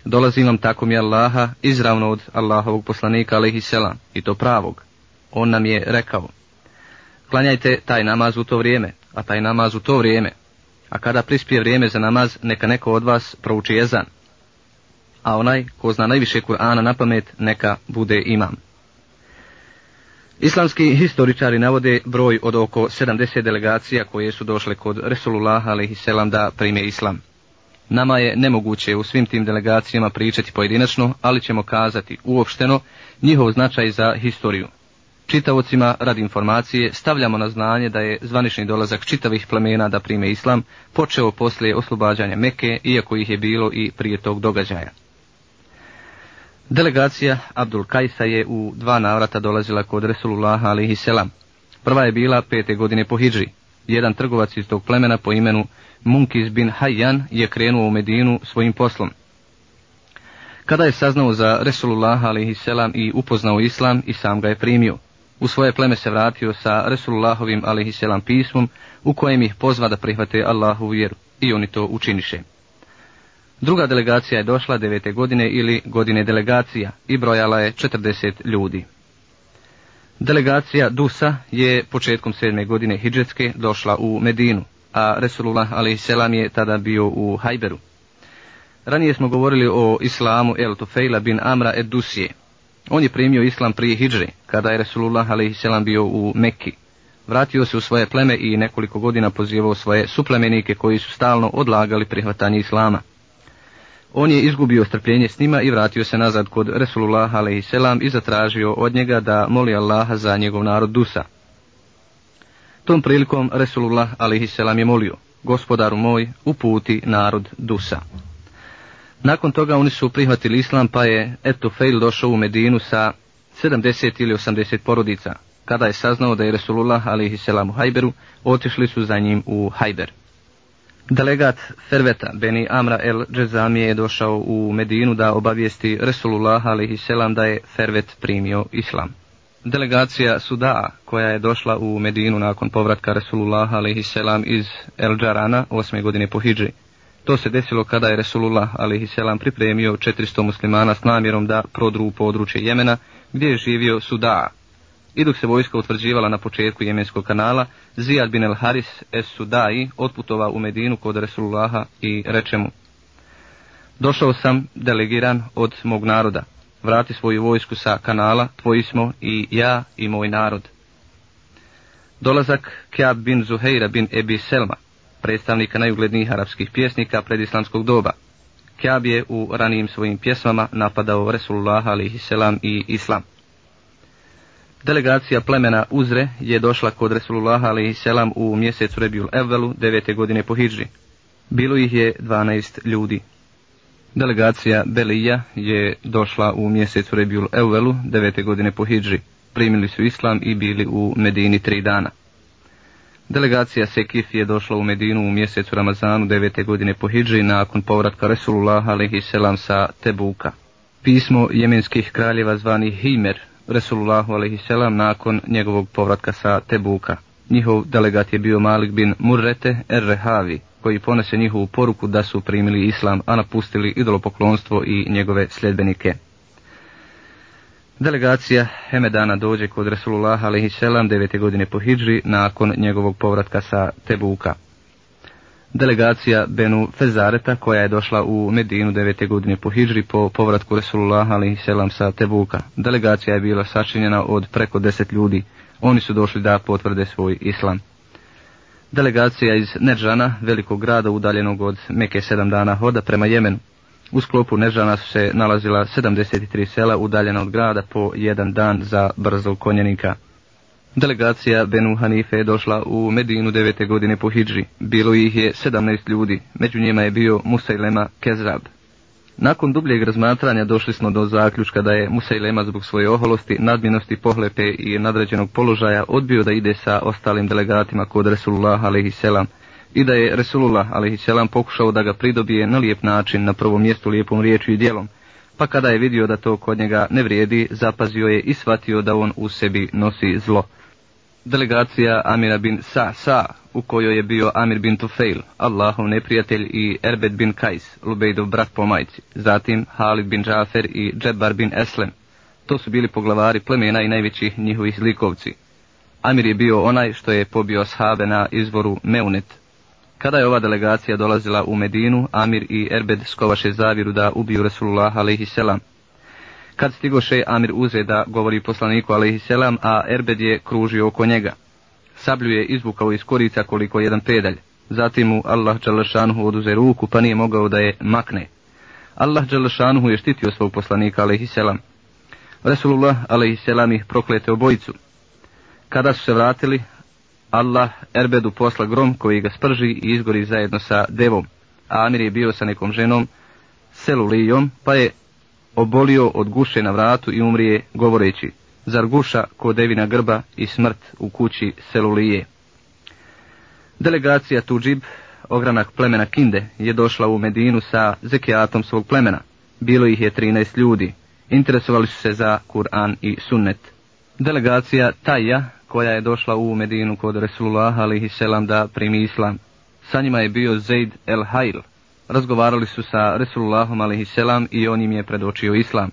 dolazim vam tako mi Allaha izravno od Allahovog poslanika alaihisselam i to pravog. On nam je rekao, klanjajte taj namaz u to vrijeme, a taj namaz u to vrijeme, a kada prispije vrijeme za namaz, neka neko od vas prouči jezan, a onaj ko zna najviše Kur'ana na pamet, neka bude imam. Islamski historičari navode broj od oko 70 delegacija koje su došle kod Resulullah a.s. da prime islam. Nama je nemoguće u svim tim delegacijama pričati pojedinačno, ali ćemo kazati uopšteno njihov značaj za historiju. Čitavocima radi informacije stavljamo na znanje da je zvanični dolazak čitavih plemena da prime islam počeo poslije oslobađanja Meke, iako ih je bilo i prije tog događaja. Delegacija Abdul Kajsa je u dva navrata dolazila kod Resulullah alihi selam. Prva je bila pete godine po Hidži. Jedan trgovac iz tog plemena po imenu Munkiz bin Hayyan je krenuo u Medinu svojim poslom. Kada je saznao za Resulullah alihi selam i upoznao islam i sam ga je primio. U svoje pleme se vratio sa Resulullahovim alihi selam pismom u kojem ih pozva da prihvate Allahu vjeru i oni to učiniše. Druga delegacija je došla devete godine ili godine delegacija i brojala je 40 ljudi. Delegacija Dusa je početkom sedme godine Hidžetske došla u Medinu, a Resulullah a.s. je tada bio u Hajberu. Ranije smo govorili o islamu El Tufejla bin Amra ed Dusije. On je primio islam prije Hidžre, kada je Resulullah a.s. bio u Mekki. Vratio se u svoje pleme i nekoliko godina pozivao svoje suplemenike koji su stalno odlagali prihvatanje islama. On je izgubio strpljenje s njima i vratio se nazad kod Resulullah a.s. i zatražio od njega da moli Allaha za njegov narod Dusa. Tom prilikom Resulullah a.s. je molio, gospodaru moj, uputi narod Dusa. Nakon toga oni su prihvatili islam pa je Eto Fejl došao u Medinu sa 70 ili 80 porodica. Kada je saznao da je Resulullah a.s. u Hajberu, otišli su za njim u Hajber. Delegat Ferveta Beni Amra el Džezamije je došao u Medinu da obavijesti Resulullah a.s. da je Fervet primio islam. Delegacija Sudaa koja je došla u Medinu nakon povratka Resulullah a.s. iz El Džarana osme godine po Hidži. To se desilo kada je Resulullah a.s. pripremio 400 muslimana s namjerom da prodru u područje Jemena gdje je živio Sudaa. I dok se vojska utvrđivala na početku Jemenskog kanala, Zijad bin el Haris es Sudai otputova u Medinu kod Resulullaha i reče mu Došao sam delegiran od mog naroda. Vrati svoju vojsku sa kanala, tvoji smo i ja i moj narod. Dolazak Kjab bin Zuheira bin Ebi Selma, predstavnika najuglednijih arapskih pjesnika predislamskog doba. Kjab je u ranijim svojim pjesmama napadao Resulullaha alaihi selam i islam. Delegacija plemena Uzre je došla kod Resulullah selam u mjesecu Rebjul Evvelu, devete godine po Hidži. Bilo ih je 12 ljudi. Delegacija Belija je došla u mjesecu Rebjul Evvelu, devete godine po Hidži. Primili su islam i bili u Medini tri dana. Delegacija Sekif je došla u Medinu u mjesecu Ramazanu devete godine po Hidži nakon povratka Resulullah selam sa Tebuka. Pismo jemenskih kraljeva zvani Himer Resulullahu a.s. nakon njegovog povratka sa Tebuka. Njihov delegat je bio Malik bin Murrete Errehavi, koji ponese njihovu poruku da su primili islam, a napustili idolopoklonstvo i njegove sljedbenike. Delegacija Hemedana dođe kod Resulullah a.s. 9. godine po Hidži nakon njegovog povratka sa Tebuka delegacija Benu Fezareta koja je došla u Medinu 9. godine po Hidžri po povratku Resulullah ali selam sa Tebuka. Delegacija je bila sačinjena od preko deset ljudi. Oni su došli da potvrde svoj islam. Delegacija iz Nerđana, velikog grada udaljenog od Meke sedam dana hoda prema Jemenu. U sklopu Nežana su se nalazila 73 sela udaljena od grada po jedan dan za brzog konjenika. Delegacija Benu Hanife je došla u Medinu devete godine po Hidži. Bilo ih je 17 ljudi, među njima je bio Musailema Kezrab. Nakon dubljeg razmatranja došli smo do zaključka da je Musailema zbog svoje oholosti, nadmjenosti, pohlepe i nadređenog položaja odbio da ide sa ostalim delegatima kod Resulullah a.s. i da je Resulullah a.s. pokušao da ga pridobije na lijep način, na prvom mjestu lijepom riječu i dijelom, pa kada je vidio da to kod njega ne vrijedi, zapazio je i shvatio da on u sebi nosi zlo. Delegacija Amira bin Sa Sa, u kojoj je bio Amir bin Tufail, Allahov neprijatelj i Erbed bin Kajs, Lubejdov brat po majci, zatim Halid bin Džafer i Džebar bin Eslem. To su bili poglavari plemena i najvećih njihovih zlikovci. Amir je bio onaj što je pobio shabe na izvoru Meunet. Kada je ova delegacija dolazila u Medinu, Amir i Erbed skovaše zaviru da ubiju Resulullah a.s. Kad stigoše, Amir uze da govori poslaniku a.s. a Erbed je kružio oko njega. Sablju je izvukao iz korica koliko jedan pedalj. Zatim mu Allah Đalešanuhu oduze ruku pa nije mogao da je makne. Allah Đalešanuhu je štitio svog poslanika a.s. Resulullah alaihisselam ih proklete obojicu. Kada su se vratili, Allah Erbedu posla grom koji ga sprži i izgori zajedno sa devom. A Amir je bio sa nekom ženom, Selulijom, pa je obolio od guše na vratu i umrije govoreći, zar guša ko devina grba i smrt u kući Selulije. Delegacija Tuđib, ogranak plemena Kinde, je došla u Medinu sa zekijatom svog plemena. Bilo ih je 13 ljudi. Interesovali su se za Kur'an i Sunnet. Delegacija Tajja, koja je došla u Medinu kod Resulullah selam da primi islam. Sa njima je bio Zaid el Hail, razgovarali su sa Resulullahom a.s. i on im je predočio islam.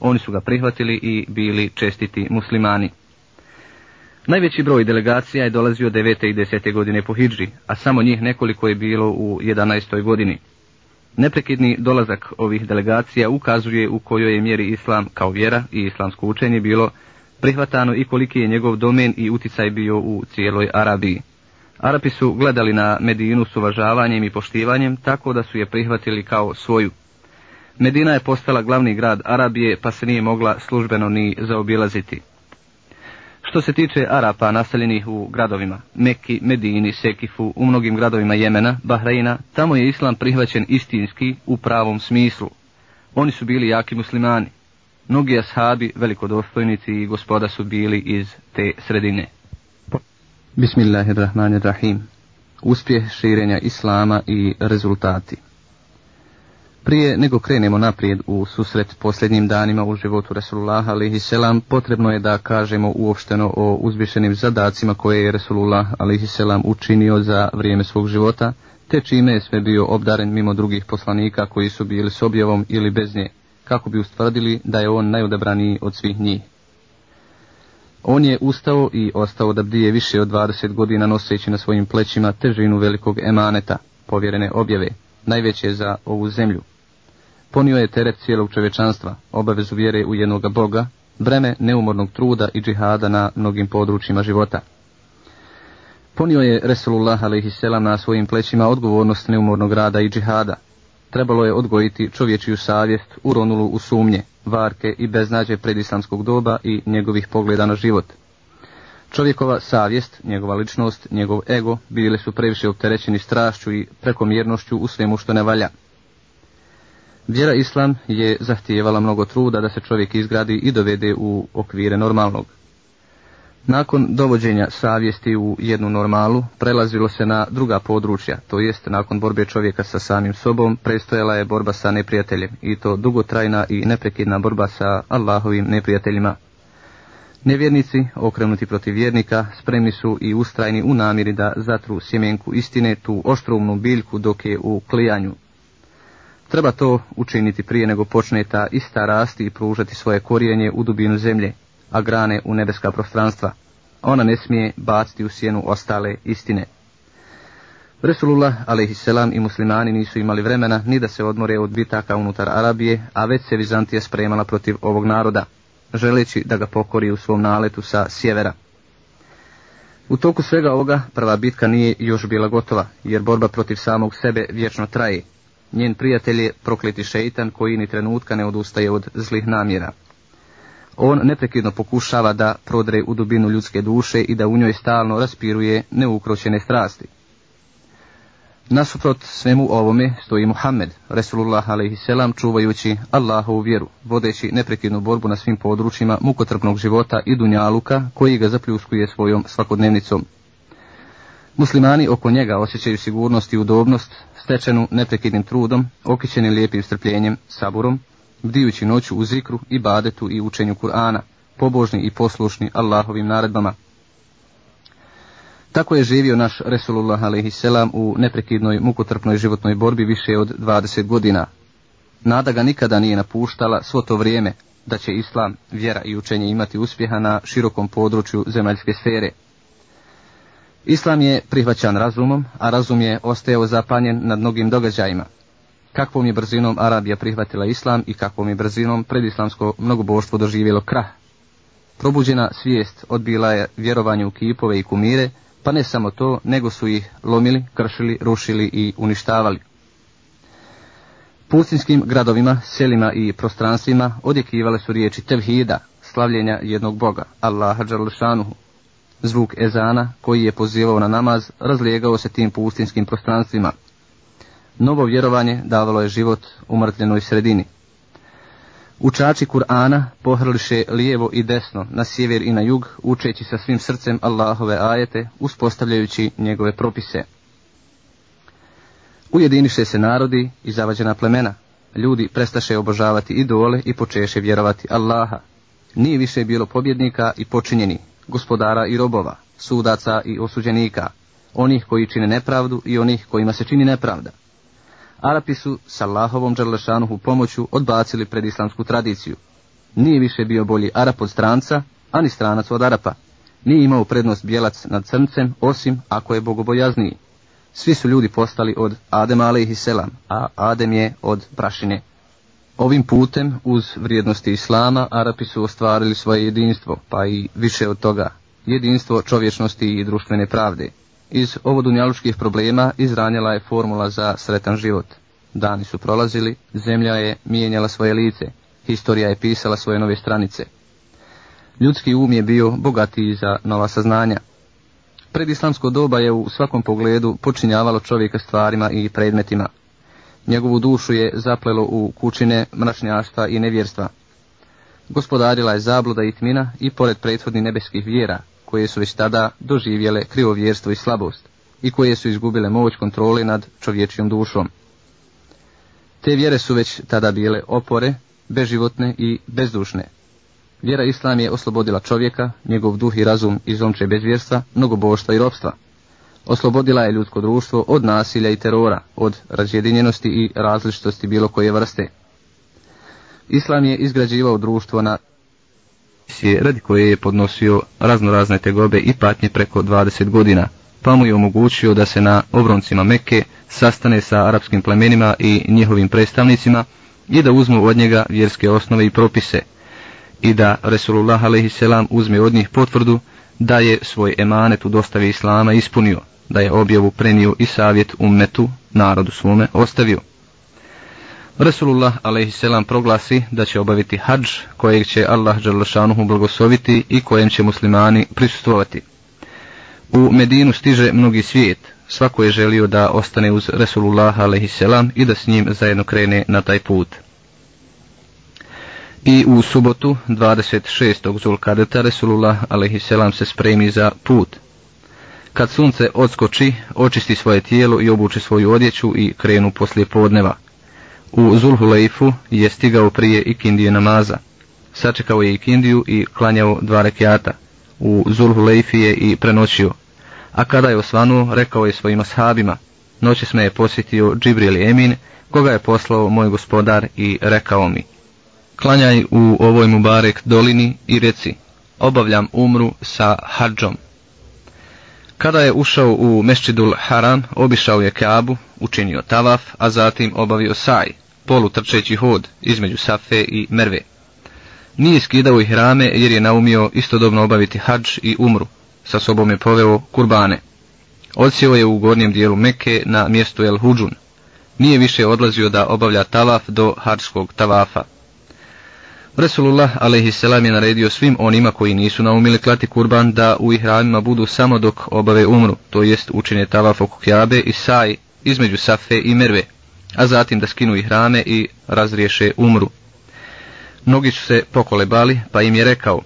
Oni su ga prihvatili i bili čestiti muslimani. Najveći broj delegacija je dolazio 9. i 10. godine po Hidži, a samo njih nekoliko je bilo u 11. godini. Neprekidni dolazak ovih delegacija ukazuje u kojoj je mjeri islam kao vjera i islamsko učenje bilo prihvatano i koliki je njegov domen i uticaj bio u cijeloj Arabiji. Arapi su gledali na Medinu s uvažavanjem i poštivanjem, tako da su je prihvatili kao svoju. Medina je postala glavni grad Arabije, pa se nije mogla službeno ni zaobilaziti. Što se tiče Arapa naseljenih u gradovima, Mekki, Medini, Sekifu, u mnogim gradovima Jemena, Bahreina, tamo je islam prihvaćen istinski u pravom smislu. Oni su bili jaki muslimani. Mnogi ashabi, velikodostojnici i gospoda su bili iz te sredine. Bismillahirrahmanirrahim. Uspjeh širenja Islama i rezultati. Prije nego krenemo naprijed u susret posljednjim danima u životu Resulullah selam, potrebno je da kažemo uopšteno o uzvišenim zadacima koje je Resulullah selam učinio za vrijeme svog života, te čime je sve bio obdaren mimo drugih poslanika koji su bili s objavom ili bez nje, kako bi ustvrdili da je on najodabraniji od svih njih. On je ustao i ostao da bdije više od 20 godina noseći na svojim plećima težinu velikog emaneta, povjerene objave, najveće za ovu zemlju. Ponio je teret cijelog čovečanstva, obavezu vjere u jednoga Boga, breme neumornog truda i džihada na mnogim područjima života. Ponio je Resulullah a.s. na svojim plećima odgovornost neumornog rada i džihada. Trebalo je odgojiti čovječiju savjest, uronulu u sumnje, varke i beznađe predislamskog doba i njegovih pogleda na život. Čovjekova savjest, njegova ličnost, njegov ego bili su previše opterećeni strašću i prekomjernošću u svemu što ne valja. Vjera Islam je zahtijevala mnogo truda da se čovjek izgradi i dovede u okvire normalnog. Nakon dovođenja savjesti u jednu normalu, prelazilo se na druga područja, to jest nakon borbe čovjeka sa samim sobom, prestojala je borba sa neprijateljem, i to dugotrajna i neprekidna borba sa Allahovim neprijateljima. Nevjernici, okrenuti protiv vjernika, spremni su i ustrajni u namiri da zatru sjemenku istine, tu oštrumnu biljku dok je u klijanju. Treba to učiniti prije nego počne ta ista rasti i pružati svoje korijenje u dubinu zemlje, a grane u nebeska prostranstva. Ona ne smije baciti u sjenu ostale istine. Resulullah a.s. i muslimani nisu imali vremena ni da se odmore od bitaka unutar Arabije, a već se Vizantija spremala protiv ovog naroda, želeći da ga pokori u svom naletu sa sjevera. U toku svega ovoga prva bitka nije još bila gotova, jer borba protiv samog sebe vječno traje. Njen prijatelj je prokleti šeitan koji ni trenutka ne odustaje od zlih namjera. On neprekidno pokušava da prodre u dubinu ljudske duše i da u njoj stalno raspiruje neukroćene strasti. Nasuprot svemu ovome stoji Muhammed, Resulullah a.s. čuvajući Allahovu vjeru, vodeći neprekidnu borbu na svim područjima mukotrpnog života i dunjaluka koji ga zapljuskuje svojom svakodnevnicom. Muslimani oko njega osjećaju sigurnost i udobnost, stečenu neprekidnim trudom, okićeni lijepim strpljenjem, saburom, bdijući noću u zikru i badetu i učenju Kur'ana, pobožni i poslušni Allahovim naredbama. Tako je živio naš Resulullah a.s. u neprekidnoj mukotrpnoj životnoj borbi više od 20 godina. Nada ga nikada nije napuštala svo to vrijeme da će Islam, vjera i učenje imati uspjeha na širokom području zemaljske sfere. Islam je prihvaćan razumom, a razum je ostajao zapanjen nad mnogim događajima. Kakvom je brzinom Arabija prihvatila Islam i kakvom je brzinom predislamsko mnogoboštvo doživjelo krah. Probuđena svijest odbila je vjerovanje u kipove i kumire, pa ne samo to, nego su ih lomili, kršili, rušili i uništavali. Pustinskim gradovima, selima i prostranstvima odjekivale su riječi tevhida, slavljenja jednog Boga, Allaha Đarlešanuhu. Zvuk ezana, koji je pozivao na namaz, razlijegao se tim pustinskim prostranstvima. Novo vjerovanje davalo je život umrtljenoj sredini. Učači Kur'ana pohrliše lijevo i desno, na sjever i na jug, učeći sa svim srcem Allahove ajete, uspostavljajući njegove propise. Ujediniše se narodi i zavađena plemena. Ljudi prestaše obožavati idole i počeše vjerovati Allaha. Nije više bilo pobjednika i počinjeni, gospodara i robova, sudaca i osuđenika, onih koji čine nepravdu i onih kojima se čini nepravda. Arapi su s Allahovom Đerlešanuhu pomoću odbacili predislamsku tradiciju. Nije više bio bolji Arap od stranca, ani stranac od Arapa. Nije imao prednost bijelac nad crncem, osim ako je bogobojazniji. Svi su ljudi postali od Adem alaihi selam, a Adem je od prašine. Ovim putem, uz vrijednosti Islama, Arapi su ostvarili svoje jedinstvo, pa i više od toga, jedinstvo čovječnosti i društvene pravde. Iz ovodunjalučkih problema izranjala je formula za sretan život. Dani su prolazili, zemlja je mijenjala svoje lice, historija je pisala svoje nove stranice. Ljudski um je bio bogatiji za nova saznanja. Predislamsko doba je u svakom pogledu počinjavalo čovjeka stvarima i predmetima. Njegovu dušu je zaplelo u kućine mračnjaštva i nevjerstva. Gospodarila je zabluda i tmina i pored prethodnih nebeskih vjera, koje su već tada doživjele krivovjerstvo i slabost i koje su izgubile moć kontrole nad čovječijom dušom. Te vjere su već tada bile opore, beživotne i bezdušne. Vjera Islam je oslobodila čovjeka, njegov duh i razum iz omče bezvjerstva, mnogoboštva i ropstva. Oslobodila je ljudsko društvo od nasilja i terora, od razjedinjenosti i različitosti bilo koje vrste. Islam je izgrađivao društvo na radi koje je podnosio raznorazne tegobe i patnje preko 20 godina, pa mu je omogućio da se na obroncima Mekke sastane sa arapskim plemenima i njihovim predstavnicima i da uzmu od njega vjerske osnove i propise i da Resulullah a.s. uzme od njih potvrdu da je svoj emanet u dostavi Islama ispunio, da je objavu prenio i savjet ummetu, narodu svome, ostavio. Resulullah a.s. proglasi da će obaviti hađ kojeg će Allah Đalašanuhu blagosoviti i kojem će muslimani prisustvovati. U Medinu stiže mnogi svijet, svako je želio da ostane uz Resulullah a.s. i da s njim zajedno krene na taj put. I u subotu 26. Zulkadeta Resulullah a.s. se spremi za put. Kad sunce odskoči, očisti svoje tijelo i obuče svoju odjeću i krenu poslije podneva. U Zulhulejfu je stigao prije ikindije namaza. Sačekao je ikindiju i klanjao dva rekiata. U Zulhulejfi je i prenoćio. A kada je osvanuo, rekao je svojim ashabima. Noći sme je posjetio Džibril Emin, koga je poslao moj gospodar i rekao mi. Klanjaj u ovoj Mubarek dolini i reci, obavljam umru sa hađom. Kada je ušao u Mešćidul Haram, obišao je Kaabu, učinio tavaf, a zatim obavio saj, polutrčeći hod između Safe i Merve. Nije skidao ih rame jer je naumio istodobno obaviti hađ i umru. Sa sobom je poveo kurbane. Odsjeo je u gornjem dijelu Mekke na mjestu El Huđun. nije više odlazio da obavlja tavaf do hađskog tavafa. Resulullah a.s. je naredio svim onima koji nisu naumili klati kurban da u ihramima budu samo dok obave umru, to jest učine tavaf oko kjabe i saj između safe i merve, a zatim da skinu ihrame i razriješe umru. Mnogi su se pokolebali, pa im je rekao,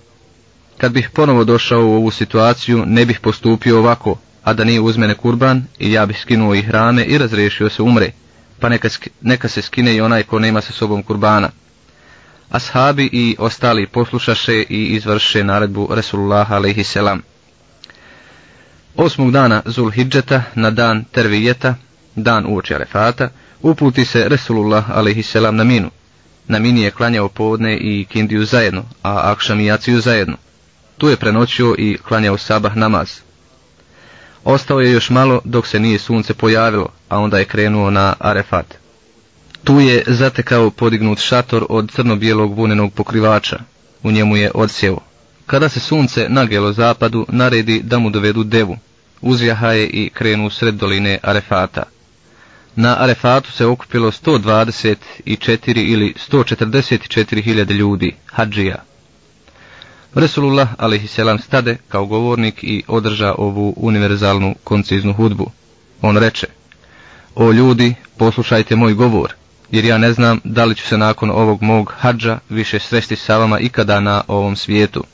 kad bih ponovo došao u ovu situaciju, ne bih postupio ovako, a da nije uzmene kurban i ja bih skinuo ihrame i razriješio se umre, pa neka, neka se skine i onaj ko nema sa sobom kurbana. Ashabi i ostali poslušaše i izvrše naredbu Resulullah a.s. Osmog dana Zulhidžeta na dan Tervijeta, dan uoči Arefata, uputi se Resulullah a.s. na minu. Na mini je klanjao podne i kindiju zajedno, a akšam i jaciju zajedno. Tu je prenoćio i klanjao sabah namaz. Ostao je još malo dok se nije sunce pojavilo, a onda je krenuo na Arefat. Tu je zatekao podignut šator od crno-bijelog vunenog pokrivača. U njemu je odsjevo. Kada se sunce nagelo zapadu, naredi da mu dovedu devu. Uzjaha je i krenu sred doline Arefata. Na Arefatu se okupilo 124 ili 144 hiljade ljudi, hađija. Resulullah alaihisselam stade kao govornik i održa ovu univerzalnu konciznu hudbu. On reče, o ljudi, poslušajte moj govor, jer ja ne znam da li ću se nakon ovog mog hađa više sresti sa vama ikada na ovom svijetu.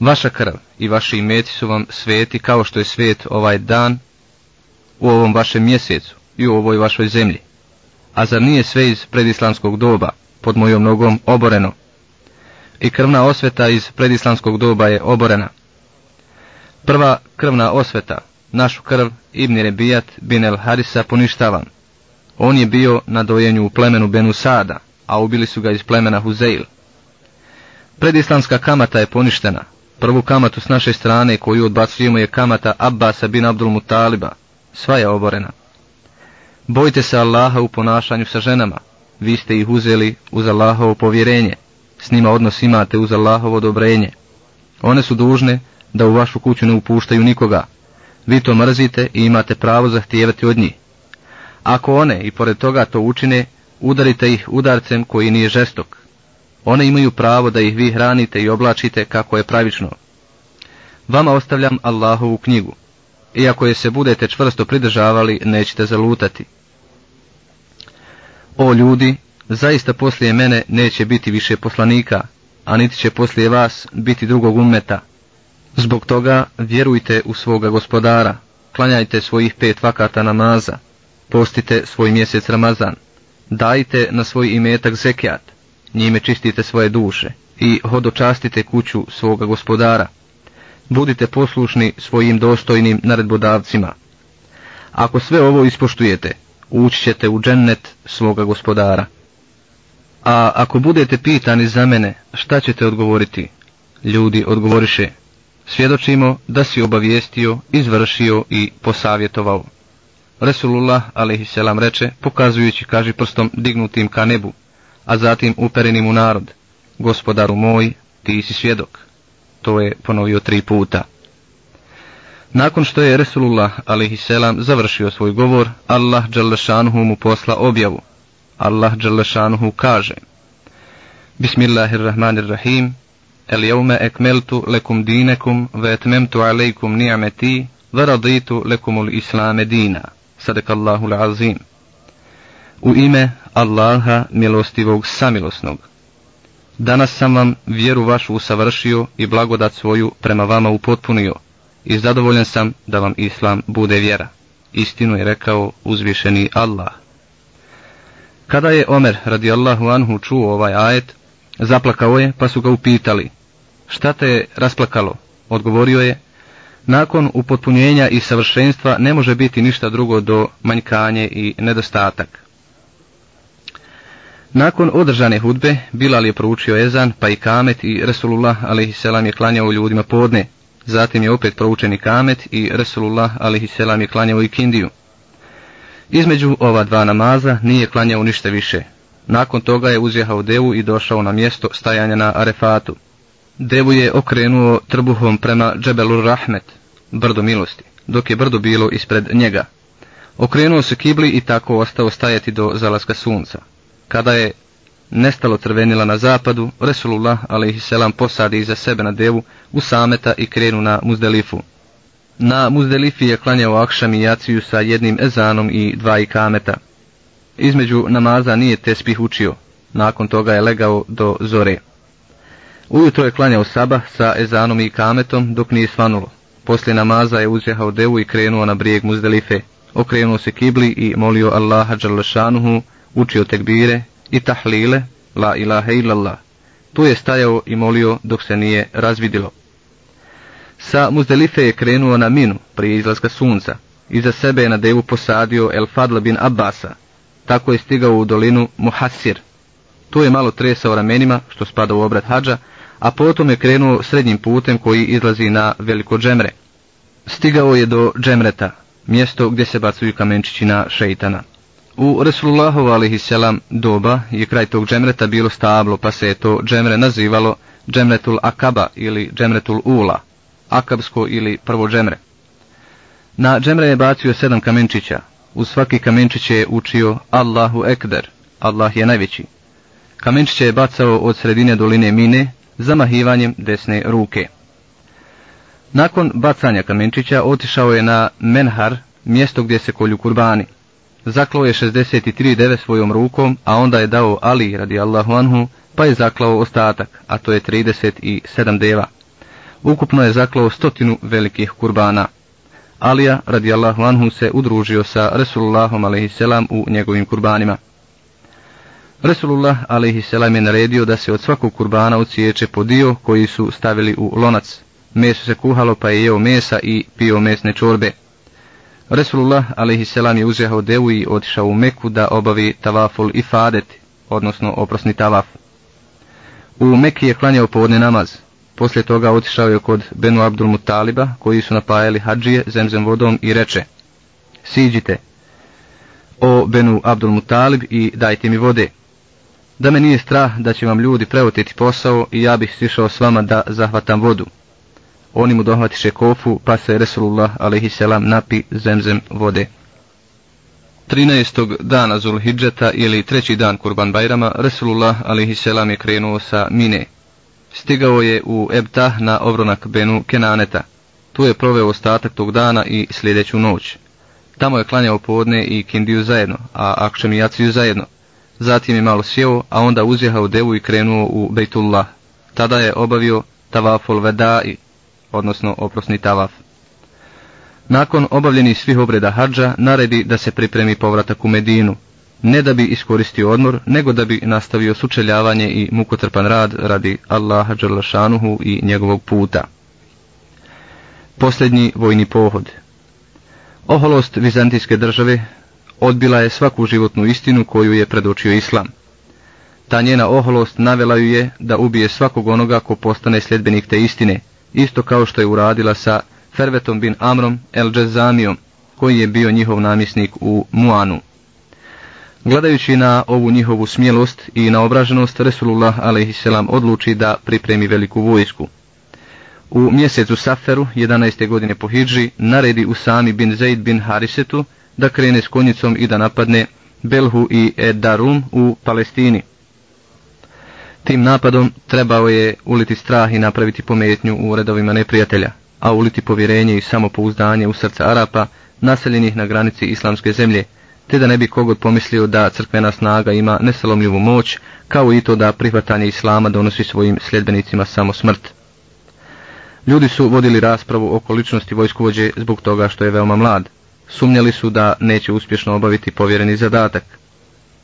Vaša krv i vaši imeti su vam sveti kao što je svet ovaj dan u ovom vašem mjesecu i u ovoj vašoj zemlji. A zar nije sve iz predislamskog doba pod mojom nogom oboreno? I krvna osveta iz predislamskog doba je oborena. Prva krvna osveta, našu krv Ibn Rebijat bin el Harisa poništavam. On je bio na dojenju u plemenu Benusada, a ubili su ga iz plemena Huzeil. Predislamska kamata je poništena. Prvu kamatu s naše strane koju odbacujemo je kamata Abbasa bin Abdul Mutaliba. Sva je oborena. Bojte se Allaha u ponašanju sa ženama. Vi ste ih uzeli uz Allahovo povjerenje. S njima odnos imate uz Allahovo odobrenje. One su dužne da u vašu kuću ne upuštaju nikoga. Vi to mrzite i imate pravo zahtijevati od njih. Ako one i pored toga to učine, udarite ih udarcem koji nije žestok. One imaju pravo da ih vi hranite i oblačite kako je pravično. Vama ostavljam Allahovu knjigu. Iako je se budete čvrsto pridržavali, nećete zalutati. O ljudi, zaista poslije mene neće biti više poslanika, a niti će poslije vas biti drugog ummeta. Zbog toga vjerujte u svoga gospodara, klanjajte svojih pet vakata namaza, postite svoj mjesec Ramazan, dajte na svoj imetak zekijat, njime čistite svoje duše i hodočastite kuću svoga gospodara. Budite poslušni svojim dostojnim naredbodavcima. Ako sve ovo ispoštujete, ući ćete u džennet svoga gospodara. A ako budete pitani za mene, šta ćete odgovoriti? Ljudi odgovoriše, svjedočimo da si obavijestio, izvršio i posavjetovao. Resulullah a.s. reče, pokazujući kaže, prstom dignutim ka nebu, a zatim uperenim u narod, gospodaru moj, ti si svjedok. To je ponovio tri puta. Nakon što je Resulullah a.s. završio svoj govor, Allah Đalešanuhu mu posla objavu. Allah Đalešanuhu kaže, Bismillahirrahmanirrahim, El jevme ekmeltu lekum dinekum, ve etmemtu alejkum ni'ameti, ve raditu lekumul islame dina sadakallahu azim. U ime Allaha milostivog samilosnog. Danas sam vam vjeru vašu usavršio i blagodat svoju prema vama upotpunio i zadovoljan sam da vam Islam bude vjera. Istinu je rekao uzvišeni Allah. Kada je Omer radijallahu anhu čuo ovaj ajet, zaplakao je pa su ga upitali. Šta te je rasplakalo? Odgovorio je, nakon upotpunjenja i savršenstva ne može biti ništa drugo do manjkanje i nedostatak. Nakon održane hudbe, Bilal je proučio ezan, pa i kamet i Resulullah a.s. je klanjao ljudima podne. Zatim je opet proučen i kamet i Resulullah a.s. je klanjao i kindiju. Između ova dva namaza nije klanjao ništa više. Nakon toga je uzjehao devu i došao na mjesto stajanja na Arefatu. Devu je okrenuo trbuhom prema Džebelur Rahmet, brdo milosti, dok je brdo bilo ispred njega. Okrenuo se kibli i tako ostao stajati do zalaska sunca. Kada je nestalo crvenila na zapadu, Resulullah a.s. posadi iza sebe na devu u sameta i krenu na muzdelifu. Na muzdelifi je klanjao akšam i jaciju sa jednim ezanom i dva ikameta. Između namaza nije tespih učio, nakon toga je legao do zore. Ujutro je klanjao sabah sa ezanom i kametom dok nije svanulo. Poslije namaza je uzjehao devu i krenuo na brijeg muzdelife. Okrenuo se kibli i molio Allaha džalašanuhu, učio tekbire i tahlile, la ilaha illallah. Tu je stajao i molio dok se nije razvidilo. Sa muzdelife je krenuo na minu prije izlaska sunca. Iza sebe je na devu posadio El Fadl bin Abbasa. Tako je stigao u dolinu Muhasir. Tu je malo tresao ramenima, što spada u obrat hađa, a potom je krenuo srednjim putem koji izlazi na veliko džemre. Stigao je do džemreta, mjesto gdje se bacuju kamenčići na šeitana. U Resulullahov a.s. doba je kraj tog džemreta bilo stablo, pa se je to džemre nazivalo džemretul akaba ili džemretul ula, akabsko ili prvo džemre. Na džemre je bacio sedam kamenčića, u svaki kamenčić je učio Allahu ekder, Allah je najveći. Kamenčiće je bacao od sredine doline mine, zamahivanjem desne ruke. Nakon bacanja kamenčića otišao je na Menhar, mjesto gdje se kolju kurbani. Zaklao je 63 deve svojom rukom, a onda je dao Ali radi Allahu anhu, pa je zaklao ostatak, a to je 37 deva. Ukupno je zaklao stotinu velikih kurbana. Alija radi Allahu anhu se udružio sa Resulullahom a.s. u njegovim kurbanima. Resulullah a.s. je naredio da se od svakog kurbana uciječe po dio koji su stavili u lonac. Meso se kuhalo pa je jeo mesa i pio mesne čorbe. Resulullah a.s. je uzjehao devu i otišao u Meku da obavi tavaful i fadet, odnosno oprosni tavaf. U Meki je klanjao povodne namaz. Poslije toga otišao je kod Benu Abdul Mutaliba, koji su napajali hađije zemzem vodom i reče Siđite, o Benu Abdul Mutalib i dajte mi vode da me nije strah da će vam ljudi preoteti posao i ja bih sišao s vama da zahvatam vodu. Oni mu dohvatiše kofu, pa se Resulullah a.s. napi zemzem vode. 13. dana Zulhidžeta ili treći dan Kurban Bajrama, Resulullah a.s. je krenuo sa Mine. Stigao je u Ebtah na obronak Benu Kenaneta. Tu je proveo ostatak tog dana i sljedeću noć. Tamo je klanjao podne i Kindiju zajedno, a Akšemijaciju zajedno. Zatim je malo sjeo, a onda uzjehao devu i krenuo u Bejtullah. Tada je obavio tavaful vedai, odnosno oprosni tavaf. Nakon obavljenih svih obreda hađa, naredi da se pripremi povratak u Medinu, ne da bi iskoristio odmor, nego da bi nastavio sučeljavanje i mukotrpan rad radi Allaha Đerlašanuhu i njegovog puta. Posljednji vojni pohod Oholost vizantijske države odbila je svaku životnu istinu koju je predočio islam. Ta njena oholost navela ju je da ubije svakog onoga ko postane sljedbenik te istine, isto kao što je uradila sa Fervetom bin Amrom el Džezamijom, koji je bio njihov namisnik u Muanu. Gledajući na ovu njihovu smjelost i na obraženost, Resulullah a.s. odluči da pripremi veliku vojsku. U mjesecu Saferu, 11. godine po Hidži, naredi Usami bin Zaid bin Harisetu, da krene s konjicom i da napadne Belhu i Edarum u Palestini. Tim napadom trebao je uliti strah i napraviti pometnju u redovima neprijatelja, a uliti povjerenje i samopouzdanje u srca Arapa, naseljenih na granici islamske zemlje, te da ne bi kogod pomislio da crkvena snaga ima nesalomljivu moć, kao i to da prihvatanje islama donosi svojim sljedbenicima samo smrt. Ljudi su vodili raspravu o ličnosti vojskovođe zbog toga što je veoma mlad sumnjali su da neće uspješno obaviti povjereni zadatak.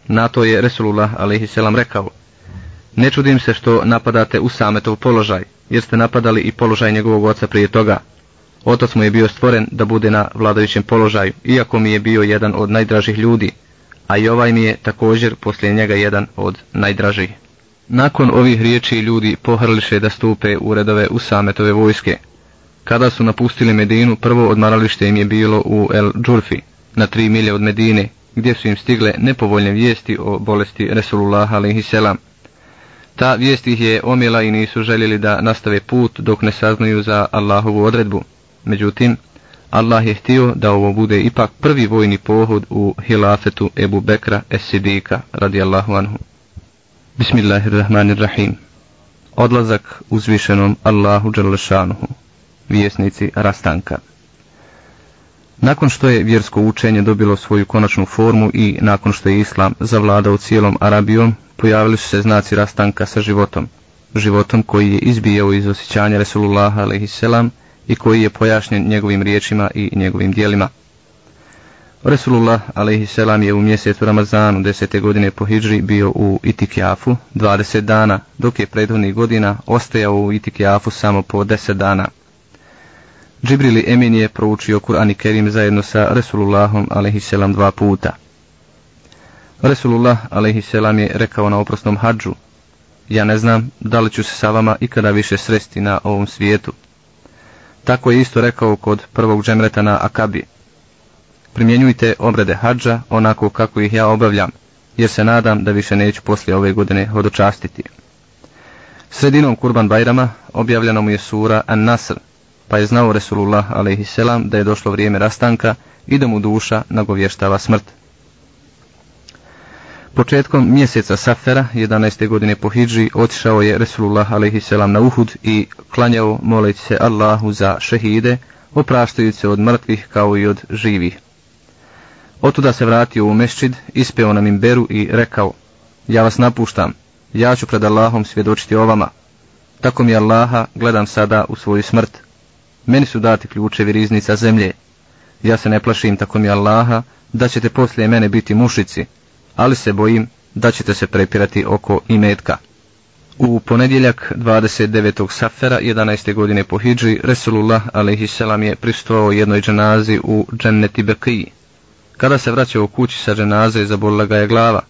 Na to je Resulullah a.s. rekao, ne čudim se što napadate u sametov položaj, jer ste napadali i položaj njegovog oca prije toga. Otac mu je bio stvoren da bude na vladajućem položaju, iako mi je bio jedan od najdražih ljudi, a i ovaj mi je također poslije njega jedan od najdražih. Nakon ovih riječi ljudi pohrliše da stupe u redove u sametove vojske, Kada su napustili Medinu, prvo odmaralište im je bilo u El Džurfi, na tri milje od Medine, gdje su im stigle nepovoljne vijesti o bolesti Resulullah a.s. Ta vijest ih je omjela i nisu željeli da nastave put dok ne saznaju za Allahovu odredbu. Međutim, Allah je htio da ovo bude ipak prvi vojni pohod u hilafetu Ebu Bekra Esidika radijallahu anhu. Bismillahirrahmanirrahim. Odlazak uzvišenom Allahu Đalešanuhu. Vjesnici Rastanka. Nakon što je vjersko učenje dobilo svoju konačnu formu i nakon što je Islam zavladao cijelom Arabijom, pojavili su se znaci rastanka sa životom. Životom koji je izbijao iz osjećanja Resulullah a.s. i koji je pojašnjen njegovim riječima i njegovim dijelima. Resulullah a.s. je u mjesecu Ramazanu desete godine po Hidži bio u Itikjafu 20 dana, dok je prethodnih godina ostajao u Itikjafu samo po 10 dana. Džibrili Emin je proučio Kur'an i Kerim zajedno sa Resulullahom a.s. dva puta. Resulullah a.s. je rekao na oprosnom hađu, ja ne znam da li ću se sa vama ikada više sresti na ovom svijetu. Tako je isto rekao kod prvog džemreta na Akabi. Primjenjujte obrede hađa onako kako ih ja obavljam, jer se nadam da više neću poslije ove godine hodočastiti. Sredinom Kurban Bajrama objavljena mu je sura An-Nasr, pa je znao Resulullah a.s. da je došlo vrijeme rastanka i da mu duša nagovještava smrt. Početkom mjeseca Safera, 11. godine po Hidži, otišao je Resulullah a.s. na Uhud i klanjao moleći se Allahu za šehide, opraštajući se od mrtvih kao i od živih. Otuda se vratio u mešćid, ispeo nam imberu i rekao, ja vas napuštam, ja ću pred Allahom svjedočiti o vama. Tako mi Allaha gledam sada u svoju smrt. Meni su dati ključevi riznica zemlje. Ja se ne plašim tako mi Allaha da ćete poslije mene biti mušici, ali se bojim da ćete se prepirati oko imetka. U ponedjeljak 29. safera 11. godine po Hidži, Resulullah a.s. je pristovao jednoj dženazi u dženneti Bekiji. Kada se vraćao u kući sa dženaze, zabolila ga je glava.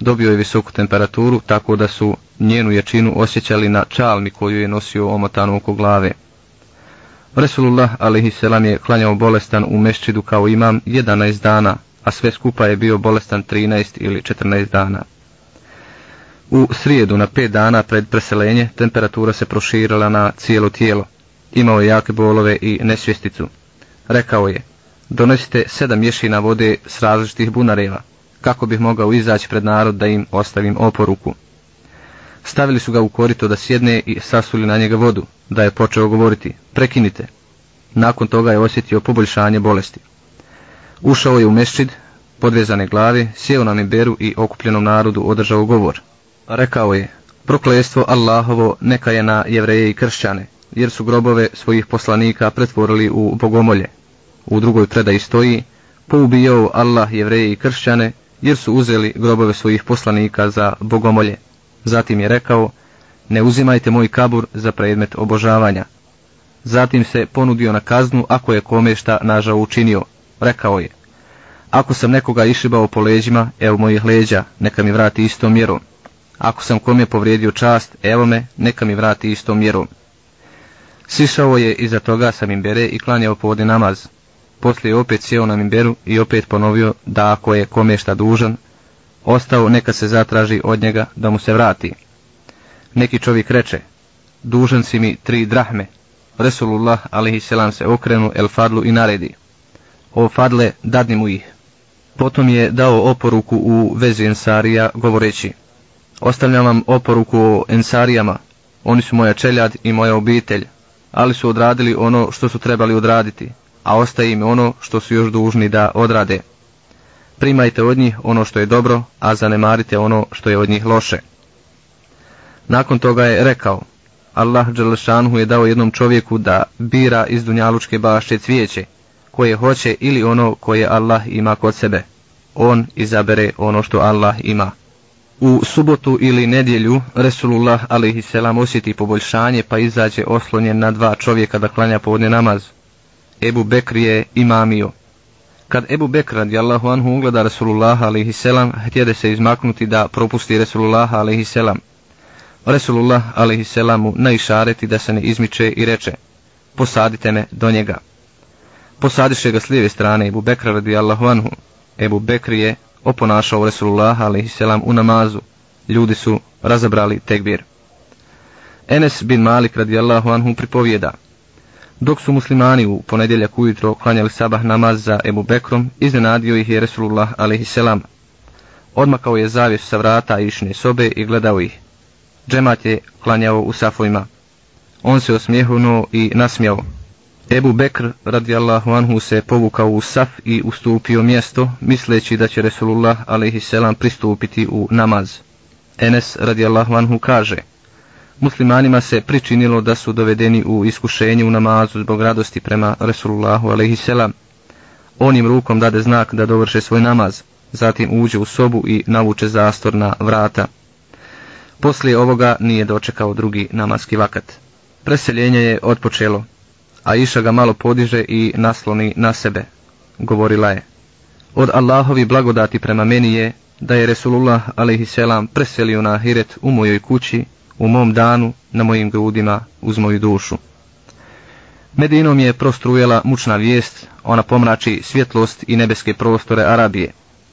Dobio je visoku temperaturu, tako da su njenu jačinu osjećali na čalmi koju je nosio omotanu oko glave. Resulullah a.s. je klanjao bolestan u mešćidu kao imam 11 dana, a sve skupa je bio bolestan 13 ili 14 dana. U srijedu na 5 dana pred preselenje temperatura se proširila na cijelo tijelo. Imao je jake bolove i nesvjesticu. Rekao je, donosite sedam ješina vode s različitih bunareva, kako bih mogao izaći pred narod da im ostavim oporuku. Stavili su ga u korito da sjedne i sasuli na njega vodu, da je počeo govoriti, prekinite. Nakon toga je osjetio poboljšanje bolesti. Ušao je u mešćid, podvezane glave, sjeo na miberu i okupljenom narodu održao govor. Rekao je, proklestvo Allahovo neka je na jevreje i kršćane, jer su grobove svojih poslanika pretvorili u bogomolje. U drugoj predaji stoji, poubijao Allah jevreje i kršćane, jer su uzeli grobove svojih poslanika za bogomolje. Zatim je rekao, ne uzimajte moj kabur za predmet obožavanja. Zatim se ponudio na kaznu ako je kome šta nažao učinio. Rekao je, ako sam nekoga išibao po leđima, evo mojih leđa, neka mi vrati istom mjerom. Ako sam kome povrijedio čast, evo me, neka mi vrati istom mjerom. Sišao je iza toga sam mimbere i klanjao povode namaz. Poslije opet sjeo na mimberu i opet ponovio da ako je kome šta dužan, ostao neka se zatraži od njega da mu se vrati. Neki čovjek reče, dužan si mi tri drahme. Resulullah alaihisselam se okrenu el fadlu i naredi. O fadle, dadni mu ih. Potom je dao oporuku u vezi ensarija govoreći, ostavljam vam oporuku o ensarijama, oni su moja čeljad i moja obitelj, ali su odradili ono što su trebali odraditi, a ostaje im ono što su još dužni da odrade. Primajte od njih ono što je dobro, a zanemarite ono što je od njih loše. Nakon toga je rekao, Allah Đelešanhu je dao jednom čovjeku da bira iz dunjalučke bašće cvijeće, koje hoće ili ono koje Allah ima kod sebe. On izabere ono što Allah ima. U subotu ili nedjelju Resulullah a.s. osjeti poboljšanje pa izađe oslonjen na dva čovjeka da klanja povodne namaz. Ebu Bekr je imamio. Kad Ebu Bekr radijallahu anhu ugleda Resulullah a.s. htjede se izmaknuti da propusti Resulullah a.s. Resulullah alaihi mu naišareti da se ne izmiče i reče posadite me do njega. Posadiše ga s lijeve strane Ebu Bekra radijallahu anhu. Ebu Bekr je oponašao Resulullah a.s. u namazu. Ljudi su razabrali tekbir. Enes bin Malik radijallahu anhu pripovjeda. Dok su muslimani u ponedjeljak ujutro klanjali sabah namaz za Ebu Bekrom, iznenadio ih je Resulullah a.s. Odmakao je zavjes sa vrata išne sobe i gledao ih. Džemat je klanjao u safojima. On se osmijehunuo i nasmijao. Ebu Bekr radijallahu anhu se povukao u saf i ustupio mjesto, misleći da će Resulullah a.s. pristupiti u namaz. Enes radijallahu anhu kaže, muslimanima se pričinilo da su dovedeni u iskušenje u namazu zbog radosti prema Resulullahu a.s. On im rukom dade znak da dovrše svoj namaz, zatim uđe u sobu i navuče zastor na vrata. Poslije ovoga nije dočekao drugi namaski vakat. Preseljenje je otpočelo, a Iša ga malo podiže i nasloni na sebe. Govorila je, od Allahovi blagodati prema meni je da je Resulullah a.s. preselio na Ahiret u mojoj kući, u mom danu, na mojim grudima, uz moju dušu. Medinom je prostrujela mučna vijest, ona pomrači svjetlost i nebeske prostore Arabije.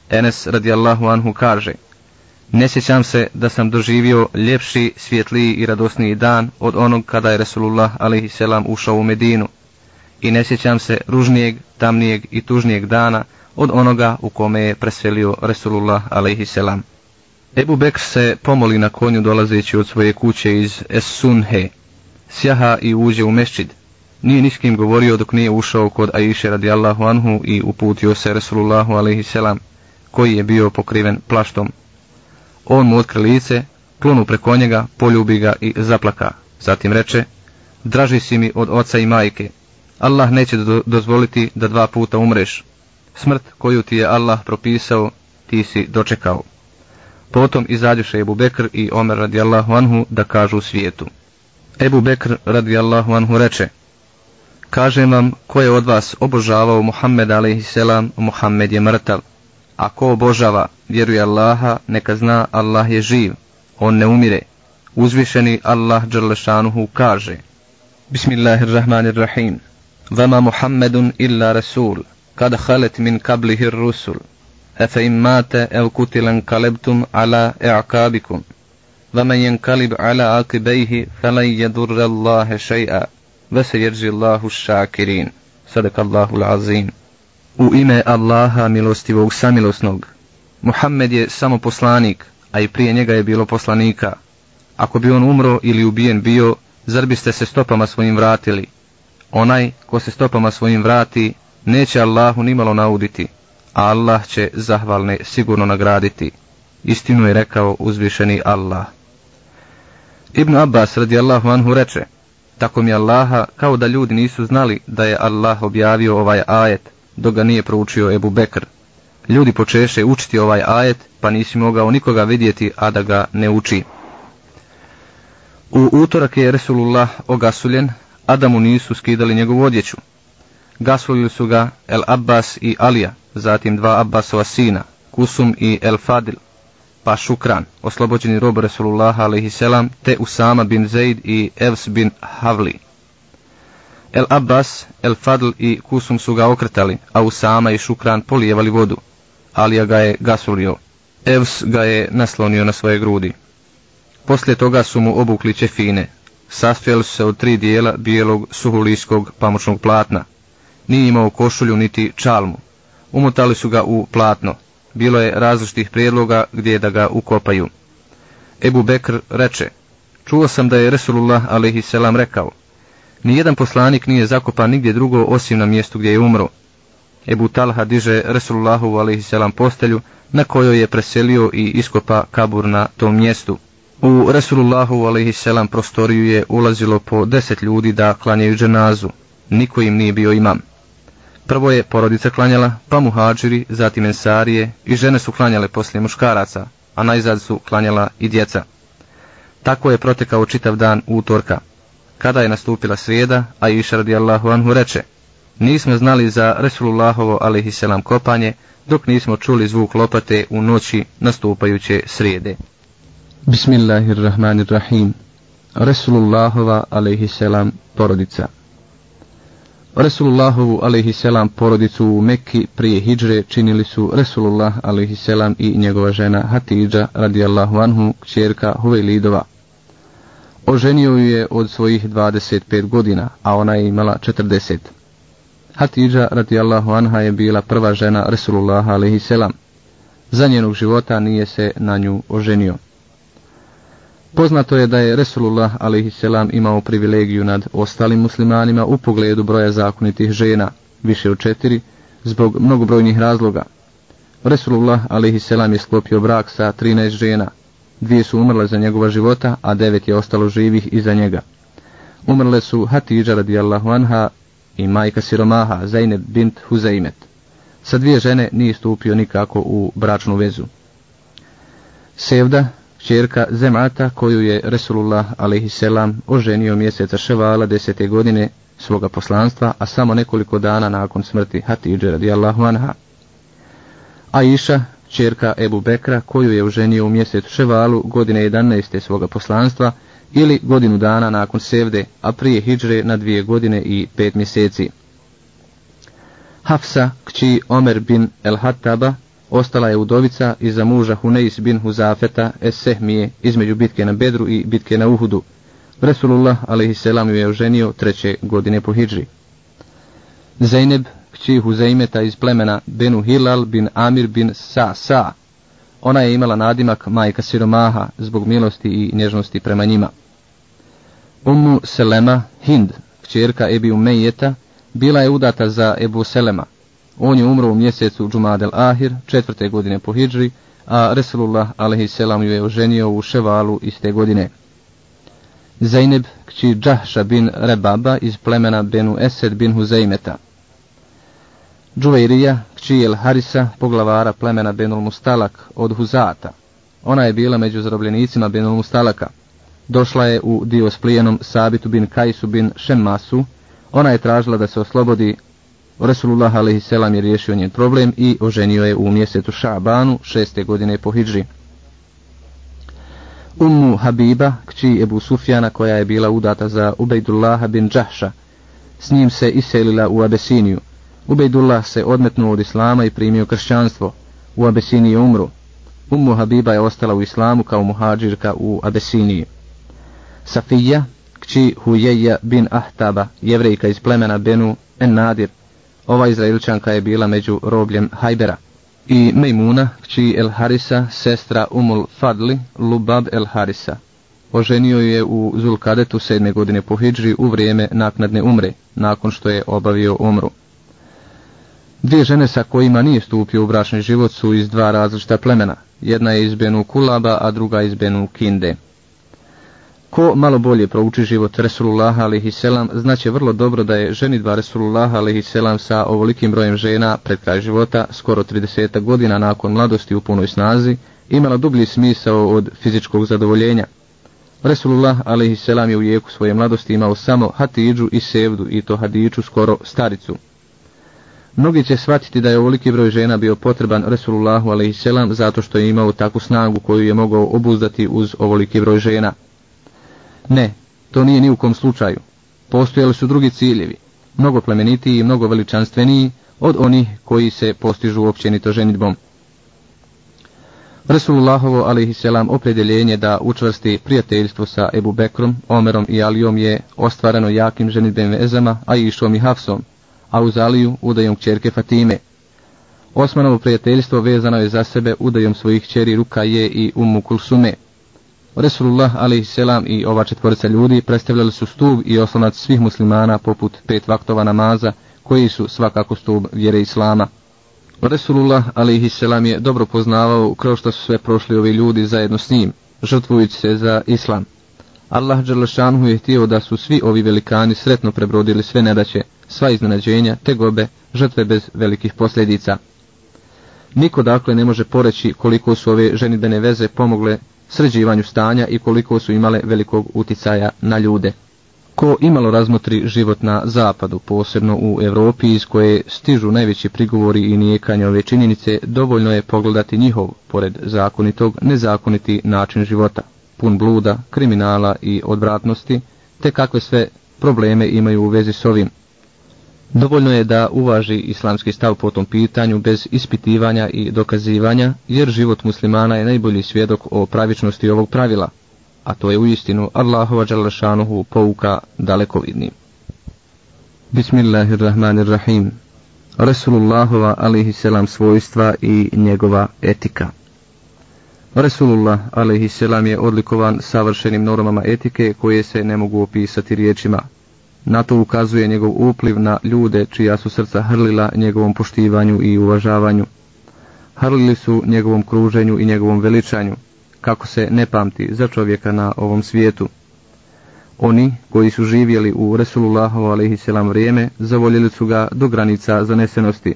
Enes radijallahu anhu kaže, ne sjećam se da sam doživio ljepši, svjetliji i radosniji dan od onog kada je Resulullah a.s. ušao u Medinu. I ne sjećam se ružnijeg, tamnijeg i tužnijeg dana od onoga u kome je preselio Resulullah a.s. Ebu Bekr se pomoli na konju dolazeći od svoje kuće iz Es-Sunhe. Sjaha i uđe u mešćid. Nije niskim govorio dok nije ušao kod Aisha radijallahu anhu i uputio se Resulullahu a.s. koji je bio pokriven plaštom. On mu otkri lice, klonu preko njega, poljubi ga i zaplaka. Zatim reče, draži si mi od oca i majke. Allah neće do dozvoliti da dva puta umreš. Smrt koju ti je Allah propisao, ti si dočekao. Potom izađuše Ebu Bekr i Omer radijallahu anhu da kažu svijetu. Ebu Bekr radijallahu anhu reče, Kažem vam, ko je od vas obožavao Muhammed a.s. Muhammed je mrtav. A ko obožava, vjeruje Allaha, neka zna Allah je živ, on ne umire. Uzvišeni Allah Đerlešanuhu kaže, Bismillahirrahmanirrahim, Vama Muhammedun illa Rasul, kad halet min kablihir rusul, efe im mate ev kutilan kalebtum ala e'akabikum, Vama jenkalib ala akibejhi, falan jedurra Allahe še'a, vese jerži Allahu šakirin. Sadakallahu l'azim u ime Allaha milostivog samilosnog. Muhammed je samo poslanik, a i prije njega je bilo poslanika. Ako bi on umro ili ubijen bio, zar biste se stopama svojim vratili? Onaj ko se stopama svojim vrati, neće Allahu nimalo nauditi, Allah će zahvalne sigurno nagraditi. Istinu je rekao uzvišeni Allah. Ibn Abbas radijallahu anhu reče, tako mi Allaha kao da ljudi nisu znali da je Allah objavio ovaj ajet, dok ga nije proučio Ebu Bekr. Ljudi počeše učiti ovaj ajet, pa nisi mogao nikoga vidjeti, a da ga ne uči. U utorak je Resulullah ogasuljen, a da mu nisu skidali njegovu odjeću. Gasulili su ga El Abbas i Alija, zatim dva Abbasova sina, Kusum i El Fadil, pa Šukran, oslobođeni rob Resulullah a.s. te Usama bin Zaid i Evs bin Havli. El Abbas, El Fadl i Kusum su ga okretali, a Usama i Šukran polijevali vodu. Alija ga je gasulio. Evs ga je naslonio na svoje grudi. Poslije toga su mu obukli čefine. Sastojali su se od tri dijela bijelog suhulijskog pamučnog platna. Nije imao košulju niti čalmu. Umotali su ga u platno. Bilo je različitih prijedloga gdje da ga ukopaju. Ebu Bekr reče, čuo sam da je Resulullah a.s. rekao, Nijedan poslanik nije zakopan nigdje drugo osim na mjestu gdje je umro. Ebu Talha diže Resulullahu a.s. postelju na kojoj je preselio i iskopa kabur na tom mjestu. U Resulullahu a.s. prostoriju je ulazilo po deset ljudi da klanjaju dženazu. Niko im nije bio imam. Prvo je porodica klanjala, pa muhađiri, zatim ensarije i žene su klanjale poslije muškaraca, a najzad su klanjala i djeca. Tako je protekao čitav dan utorka. Kada je nastupila srijeda, a iša radijallahu anhu reče, nismo znali za Resulullahovo alaihisselam kopanje, dok nismo čuli zvuk lopate u noći nastupajuće srijede. Bismillahirrahmanirrahim. Resulullahova alaihisselam porodica. Resulullahovu alaihisselam porodicu u Mekki prije hijdžre činili su Resulullah alaihisselam i njegova žena Hatidža radijallahu anhu, kćerka Huvelidova. Oženio ju je od svojih 25 godina, a ona je imala 40. Hatidža radijallahu anha je bila prva žena Resulullah a.s. Za njenog života nije se na nju oženio. Poznato je da je Resulullah a.s. imao privilegiju nad ostalim muslimanima u pogledu broja zakonitih žena, više od četiri, zbog mnogobrojnih razloga. Resulullah a.s. je sklopio brak sa 13 žena, dvije su umrle za njegova života, a devet je ostalo živih iza njega. Umrle su Hatidža radijallahu anha i majka siromaha Zainab bint Huzaimet. Sa dvije žene nije stupio nikako u bračnu vezu. Sevda, čerka Zemata, koju je Resulullah a.s. oženio mjeseca Ševala desete godine svoga poslanstva, a samo nekoliko dana nakon smrti Hatidže radijallahu anha. Aisha, čerka Ebu Bekra, koju je oženio u mjesecu Ševalu godine 11. svoga poslanstva, ili godinu dana nakon Sevde, a prije Hidžre na dvije godine i pet mjeseci. Hafsa, kći Omer bin El Hattaba, ostala je udovica iza muža Huneis bin Huzafeta es Sehmije između bitke na Bedru i bitke na Uhudu. Resulullah a.s. ju je oženio treće godine po Hidži. Zeyneb, kći Huzeimeta iz plemena Benu Hilal bin Amir bin Sa Sa. Ona je imala nadimak majka siromaha zbog milosti i nježnosti prema njima. Ummu Selema Hind, kćerka Ebi Umejeta, bila je udata za Ebu Selema. On je umro u mjesecu Džumadel Ahir, četvrte godine po Hidžri, a Resulullah a.s. ju je oženio u Ševalu iste godine. Zaineb, kći Džahša bin Rebaba iz plemena Benu Esed bin Huzeimeta. Džuveirija, kći El Harisa, poglavara plemena Benul Mustalak od Huzata. Ona je bila među zarobljenicima Benul Mustalaka došla je u dio s plijenom Sabitu bin Kajsu bin Šemmasu, ona je tražila da se oslobodi, Resulullah a.s. je riješio njen problem i oženio je u mjesecu Šabanu, šeste godine po Hidži. Ummu Habiba, kći Ebu Sufjana, koja je bila udata za Ubejdullaha bin Džahša, s njim se iselila u Abesiniju. Ubejdullah se odmetnuo od Islama i primio kršćanstvo. U Abesiniji umru. Ummu Habiba je ostala u Islamu kao muhađirka u Abesiniji. Safija, kći Hujeja bin Ahtaba, jevrejka iz plemena Benu En Nadir. Ova izraelčanka je bila među robljem Hajbera. I Mejmuna, kći El Harisa, sestra Umul Fadli, Lubab El Harisa. Oženio je u Zulkadetu sedme godine po Hidžri u vrijeme naknadne umre, nakon što je obavio umru. Dvije žene sa kojima nije stupio u bračni život su iz dva različita plemena. Jedna je iz Benu Kulaba, a druga iz Benu Kinde. Ko malo bolje prouči život Resulullah a.s. znaće vrlo dobro da je ženitba Resulullah a.s. sa ovolikim brojem žena pred kraj života, skoro 30 godina nakon mladosti u punoj snazi, imala dublji smisao od fizičkog zadovoljenja. Resulullah a.s. je u jeku svoje mladosti imao samo Hatidžu i Sevdu i to Hadiću skoro staricu. Mnogi će shvatiti da je ovoliki broj žena bio potreban Resulullahu a.s. zato što je imao takvu snagu koju je mogao obuzdati uz ovoliki broj žena. Ne, to nije ni u kom slučaju. Postojali su drugi ciljevi, mnogo plemenitiji i mnogo veličanstveniji od onih koji se postižu općenito ženitbom. Resulullahovo a.s. opredeljenje da učvrsti prijateljstvo sa Ebu Bekrom, Omerom i Alijom je ostvareno jakim ženitbem vezama, a i Išom i Hafsom, a uz Aliju udajom kćerke Fatime. Osmanovo prijateljstvo vezano je za sebe udajom svojih kćeri Rukaje i Umu Kulsume. Resulullah selam i ova četvorica ljudi predstavljali su stup i oslonac svih muslimana poput pet vaktova namaza, koji su svakako stup vjere Islama. Resulullah selam je dobro poznavao kroz što su sve prošli ovi ljudi zajedno s njim, žrtvujući se za Islam. Allah Đerlešanhu je htio da su svi ovi velikani sretno prebrodili sve nedaće, sva iznenađenja, tegobe, žrtve bez velikih posljedica. Niko dakle ne može poreći koliko su ove ženidene veze pomogle sređivanju stanja i koliko su imale velikog uticaja na ljude. Ko imalo razmotri život na zapadu, posebno u Evropi iz koje stižu najveći prigovori i nijekanje ove činjenice, dovoljno je pogledati njihov, pored zakonitog, nezakoniti način života, pun bluda, kriminala i odvratnosti, te kakve sve probleme imaju u vezi s ovim. Dovoljno je da uvaži islamski stav po tom pitanju bez ispitivanja i dokazivanja, jer život muslimana je najbolji svjedok o pravičnosti ovog pravila. a to je u istinu Allahova Đalešanuhu pouka dalekovidnim. Bismillahirrahmanirrahim. Resulullahova alihi selam svojstva i njegova etika. Resulullah alihi selam je odlikovan savršenim normama etike koje se ne mogu opisati riječima. Na to ukazuje njegov upliv na ljude čija su srca hrlila njegovom poštivanju i uvažavanju. Hrlili su njegovom kruženju i njegovom veličanju, kako se ne pamti za čovjeka na ovom svijetu. Oni koji su živjeli u Resulullahu a.s. vrijeme zavoljeli su ga do granica zanesenosti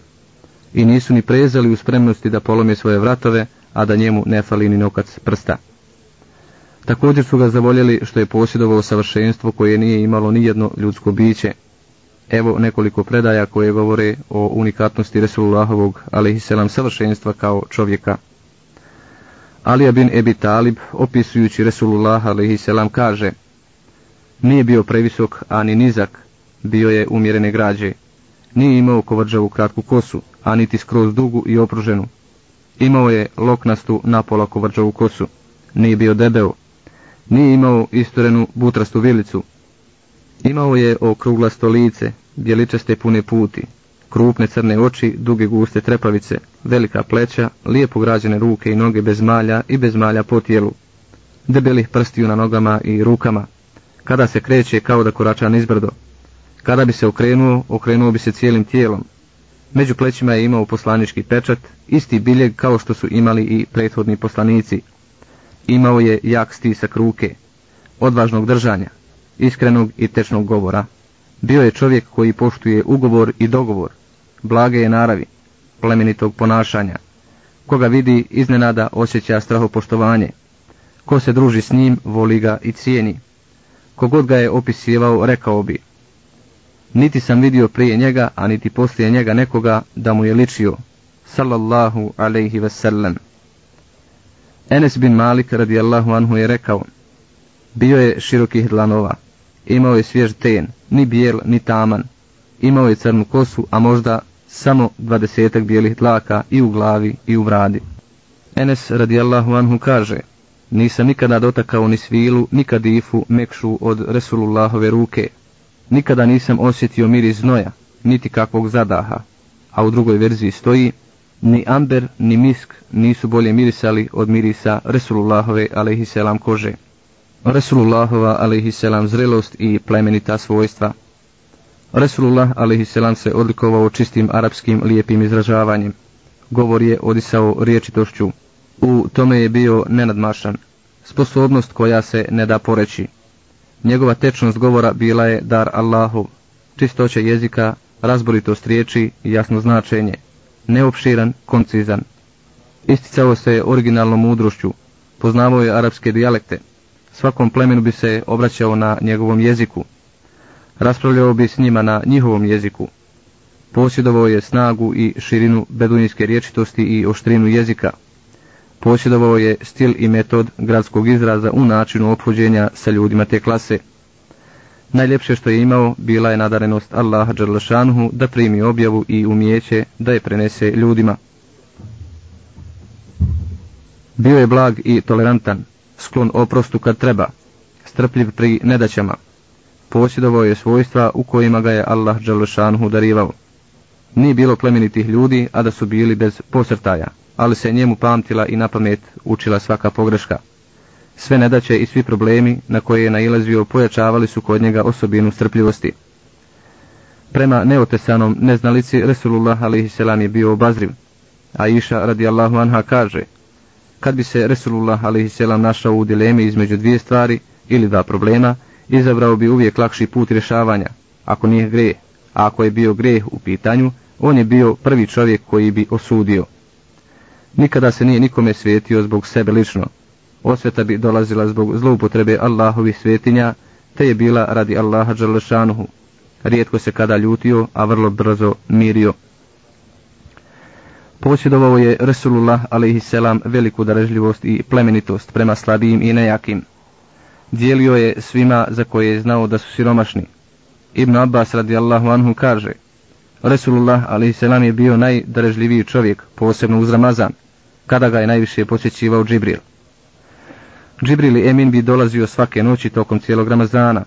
i nisu ni prezali u spremnosti da polome svoje vratove, a da njemu ne fali ni nokac prsta. Također su ga zavoljeli što je posjedovao savršenstvo koje nije imalo ni jedno ljudsko biće. Evo nekoliko predaja koje govore o unikatnosti Resulullahovog, alaihisselam savršenstva kao čovjeka. Alija bin Ebi Talib, opisujući Resulullah, alaihisselam, kaže Nije bio previsok, ani nizak, bio je umjerene građe. Nije imao kovrđavu kratku kosu, a niti skroz dugu i opruženu. Imao je loknastu napola kovrđavu kosu. Nije bio debeo. Nije imao istorenu butrastu vilicu. Imao je okruglasto lice, bjeličaste pune puti, krupne crne oči, duge guste trepavice, velika pleća, lijepo građene ruke i noge bez malja i bez malja po tijelu, debelih prstiju na nogama i rukama, kada se kreće kao da korača nizbrdo. Kada bi se okrenuo, okrenuo bi se cijelim tijelom. Među plećima je imao poslanički pečat, isti biljeg kao što su imali i prethodni poslanici. Imao je jak stisak ruke, odvažnog držanja, iskrenog i tečnog govora. Bio je čovjek koji poštuje ugovor i dogovor, blage je naravi, plemenitog ponašanja. Koga vidi, iznenada osjeća strahopoštovanje. Ko se druži s njim, voli ga i cijeni. Kogod ga je opisivao, rekao bi, niti sam vidio prije njega, a niti poslije njega nekoga da mu je ličio, sallallahu alaihi wasallam. Enes bin Malik radijallahu anhu je rekao, bio je širokih dlanova, imao je svjež ten, ni bijel, ni taman, imao je crnu kosu, a možda samo dvadesetak bijelih dlaka i u glavi i u bradi. Enes radijallahu anhu kaže, Nisam nikada dotakao ni svilu, ni kadifu mekšu od Resulullahove ruke. Nikada nisam osjetio miris znoja, niti kakvog zadaha. A u drugoj verziji stoji, ni amber, ni misk nisu bolje mirisali od mirisa Resulullahove alaihisselam kože. Resulullahova alaihisselam zrelost i plemenita svojstva. Resulullah alaihisselam se odlikovao čistim arapskim lijepim izražavanjem. Govor je odisao riječitošću, U tome je bio nenadmašan, sposobnost koja se ne da poreći. Njegova tečnost govora bila je dar Allahu, čistoće jezika, razboritost riječi i jasno značenje, neopširan, koncizan. Isticao se originalnom mudrošću, poznavao je arapske dijalekte, svakom plemenu bi se obraćao na njegovom jeziku, raspravljao bi s njima na njihovom jeziku, posjedovao je snagu i širinu bedunijske riječitosti i oštrinu jezika, posjedovao je stil i metod gradskog izraza u načinu ophođenja sa ljudima te klase. Najljepše što je imao bila je nadarenost Allaha Đerlašanuhu da primi objavu i umijeće da je prenese ljudima. Bio je blag i tolerantan, sklon oprostu kad treba, strpljiv pri nedaćama. Posjedovao je svojstva u kojima ga je Allah Đerlašanuhu darivao. Nije bilo plemenitih ljudi, a da su bili bez posrtaja ali se njemu pamtila i na pamet učila svaka pogreška. Sve nedaće i svi problemi na koje je nailazio pojačavali su kod njega osobinu strpljivosti. Prema neotesanom neznalici Resulullah a.s. je bio obazriv, a iša radijallahu anha kaže, kad bi se Resulullah a.s. našao u dilemi između dvije stvari ili dva problema, izabrao bi uvijek lakši put rješavanja, ako nije greh, a ako je bio greh u pitanju, on je bio prvi čovjek koji bi osudio. Nikada se nije nikome svetio zbog sebe lično. Osveta bi dolazila zbog zloupotrebe Allahovih svetinja, te je bila radi Allaha Đalešanuhu. Rijetko se kada ljutio, a vrlo brzo mirio. Posjedovao je Resulullah a.s. veliku darežljivost i plemenitost prema slabijim i nejakim. Dijelio je svima za koje je znao da su siromašni. Ibn Abbas radijallahu anhu kaže, Resulullah a.s. je bio najdarežljiviji čovjek, posebno uz Ramazan, kada ga je najviše posjećivao Džibril. Džibril Emin bi dolazio svake noći tokom cijelog Ramazana.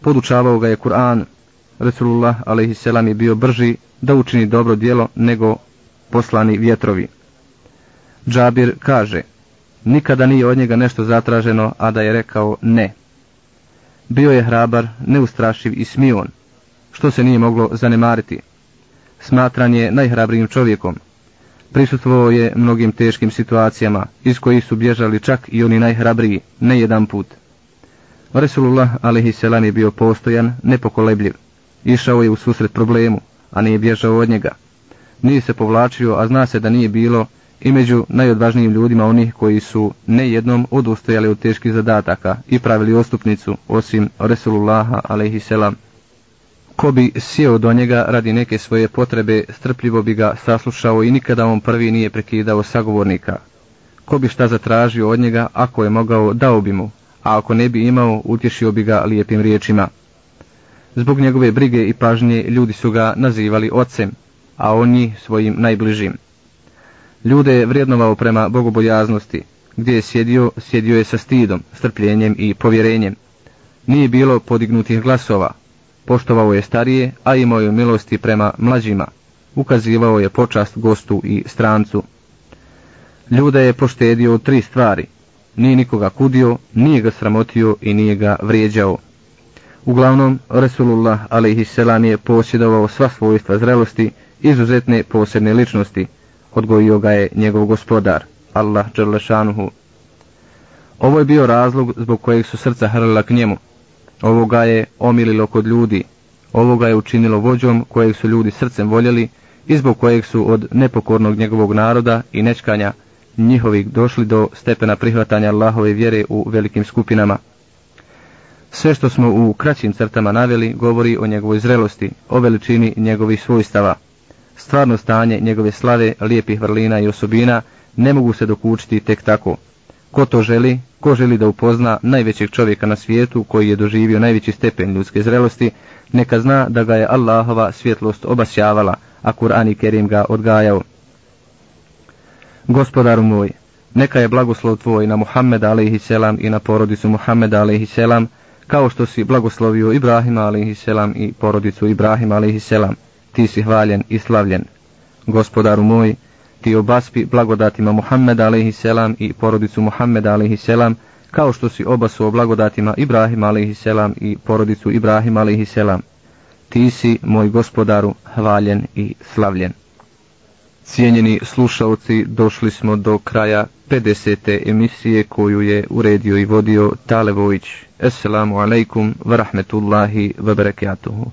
Podučavao ga je Kur'an. Resulullah a.s. je bio brži da učini dobro djelo nego poslani vjetrovi. Džabir kaže, nikada nije od njega nešto zatraženo, a da je rekao ne. Bio je hrabar, neustrašiv i smion, što se nije moglo zanemariti. Smatran je najhrabrijim čovjekom. Prisutvovao je mnogim teškim situacijama, iz kojih su bježali čak i oni najhrabriji, ne jedan put. Resulullah alaihisselam je bio postojan, nepokolebljiv. Išao je u susret problemu, a nije bježao od njega. Nije se povlačio, a zna se da nije bilo i među najodvažnijim ljudima onih koji su nejednom odustajali od teških zadataka i pravili ostupnicu, osim Resulullaha alaihisselam. Ko bi sjeo do njega radi neke svoje potrebe, strpljivo bi ga saslušao i nikada on prvi nije prekidao sagovornika. Ko bi šta zatražio od njega, ako je mogao, dao bi mu, a ako ne bi imao, utješio bi ga lijepim riječima. Zbog njegove brige i pažnje ljudi su ga nazivali ocem, a oni svojim najbližim. Ljude je vrijednovao prema bogobojaznosti, gdje je sjedio, sjedio je sa stidom, strpljenjem i povjerenjem. Nije bilo podignutih glasova, poštovao je starije, a imao je milosti prema mlađima, ukazivao je počast gostu i strancu. Ljuda je poštedio tri stvari, nije nikoga kudio, nije ga sramotio i nije ga vrijeđao. Uglavnom, Resulullah a.s. je posjedovao sva svojstva zrelosti, izuzetne posebne ličnosti, odgojio ga je njegov gospodar, Allah Đerlešanuhu. Ovo je bio razlog zbog kojeg su srca hrlila k njemu. Ovoga je omililo kod ljudi. ovoga je učinilo vođom kojeg su ljudi srcem voljeli i zbog kojeg su od nepokornog njegovog naroda i nečkanja njihovih došli do stepena prihvatanja Allahove vjere u velikim skupinama. Sve što smo u kraćim crtama naveli govori o njegovoj zrelosti, o veličini njegovih svojstava. Stvarno stanje njegove slave, lijepih vrlina i osobina ne mogu se dokučiti tek tako. Ko to želi, ko želi da upozna najvećeg čovjeka na svijetu koji je doživio najveći stepen ljudske zrelosti, neka zna da ga je Allahova svjetlost obasjavala, a Kur'an i Kerim ga odgajao. Gospodaru moj, neka je blagoslov tvoj na Muhammeda a.s. i na porodicu Muhammeda a.s. kao što si blagoslovio Ibrahima a.s. i porodicu Ibrahima a.s ti si hvaljen i slavljen. Gospodaru moj, ti obaspi blagodatima Muhammeda a.s. i porodicu Muhammeda a.s. kao što si obasuo blagodatima Ibrahima a.s. i porodicu Ibrahima a.s. Ti si, moj gospodaru, hvaljen i slavljen. Cijenjeni slušalci, došli smo do kraja 50. emisije koju je uredio i vodio Talevović. Assalamu alaikum wa rahmetullahi wa barakatuhu.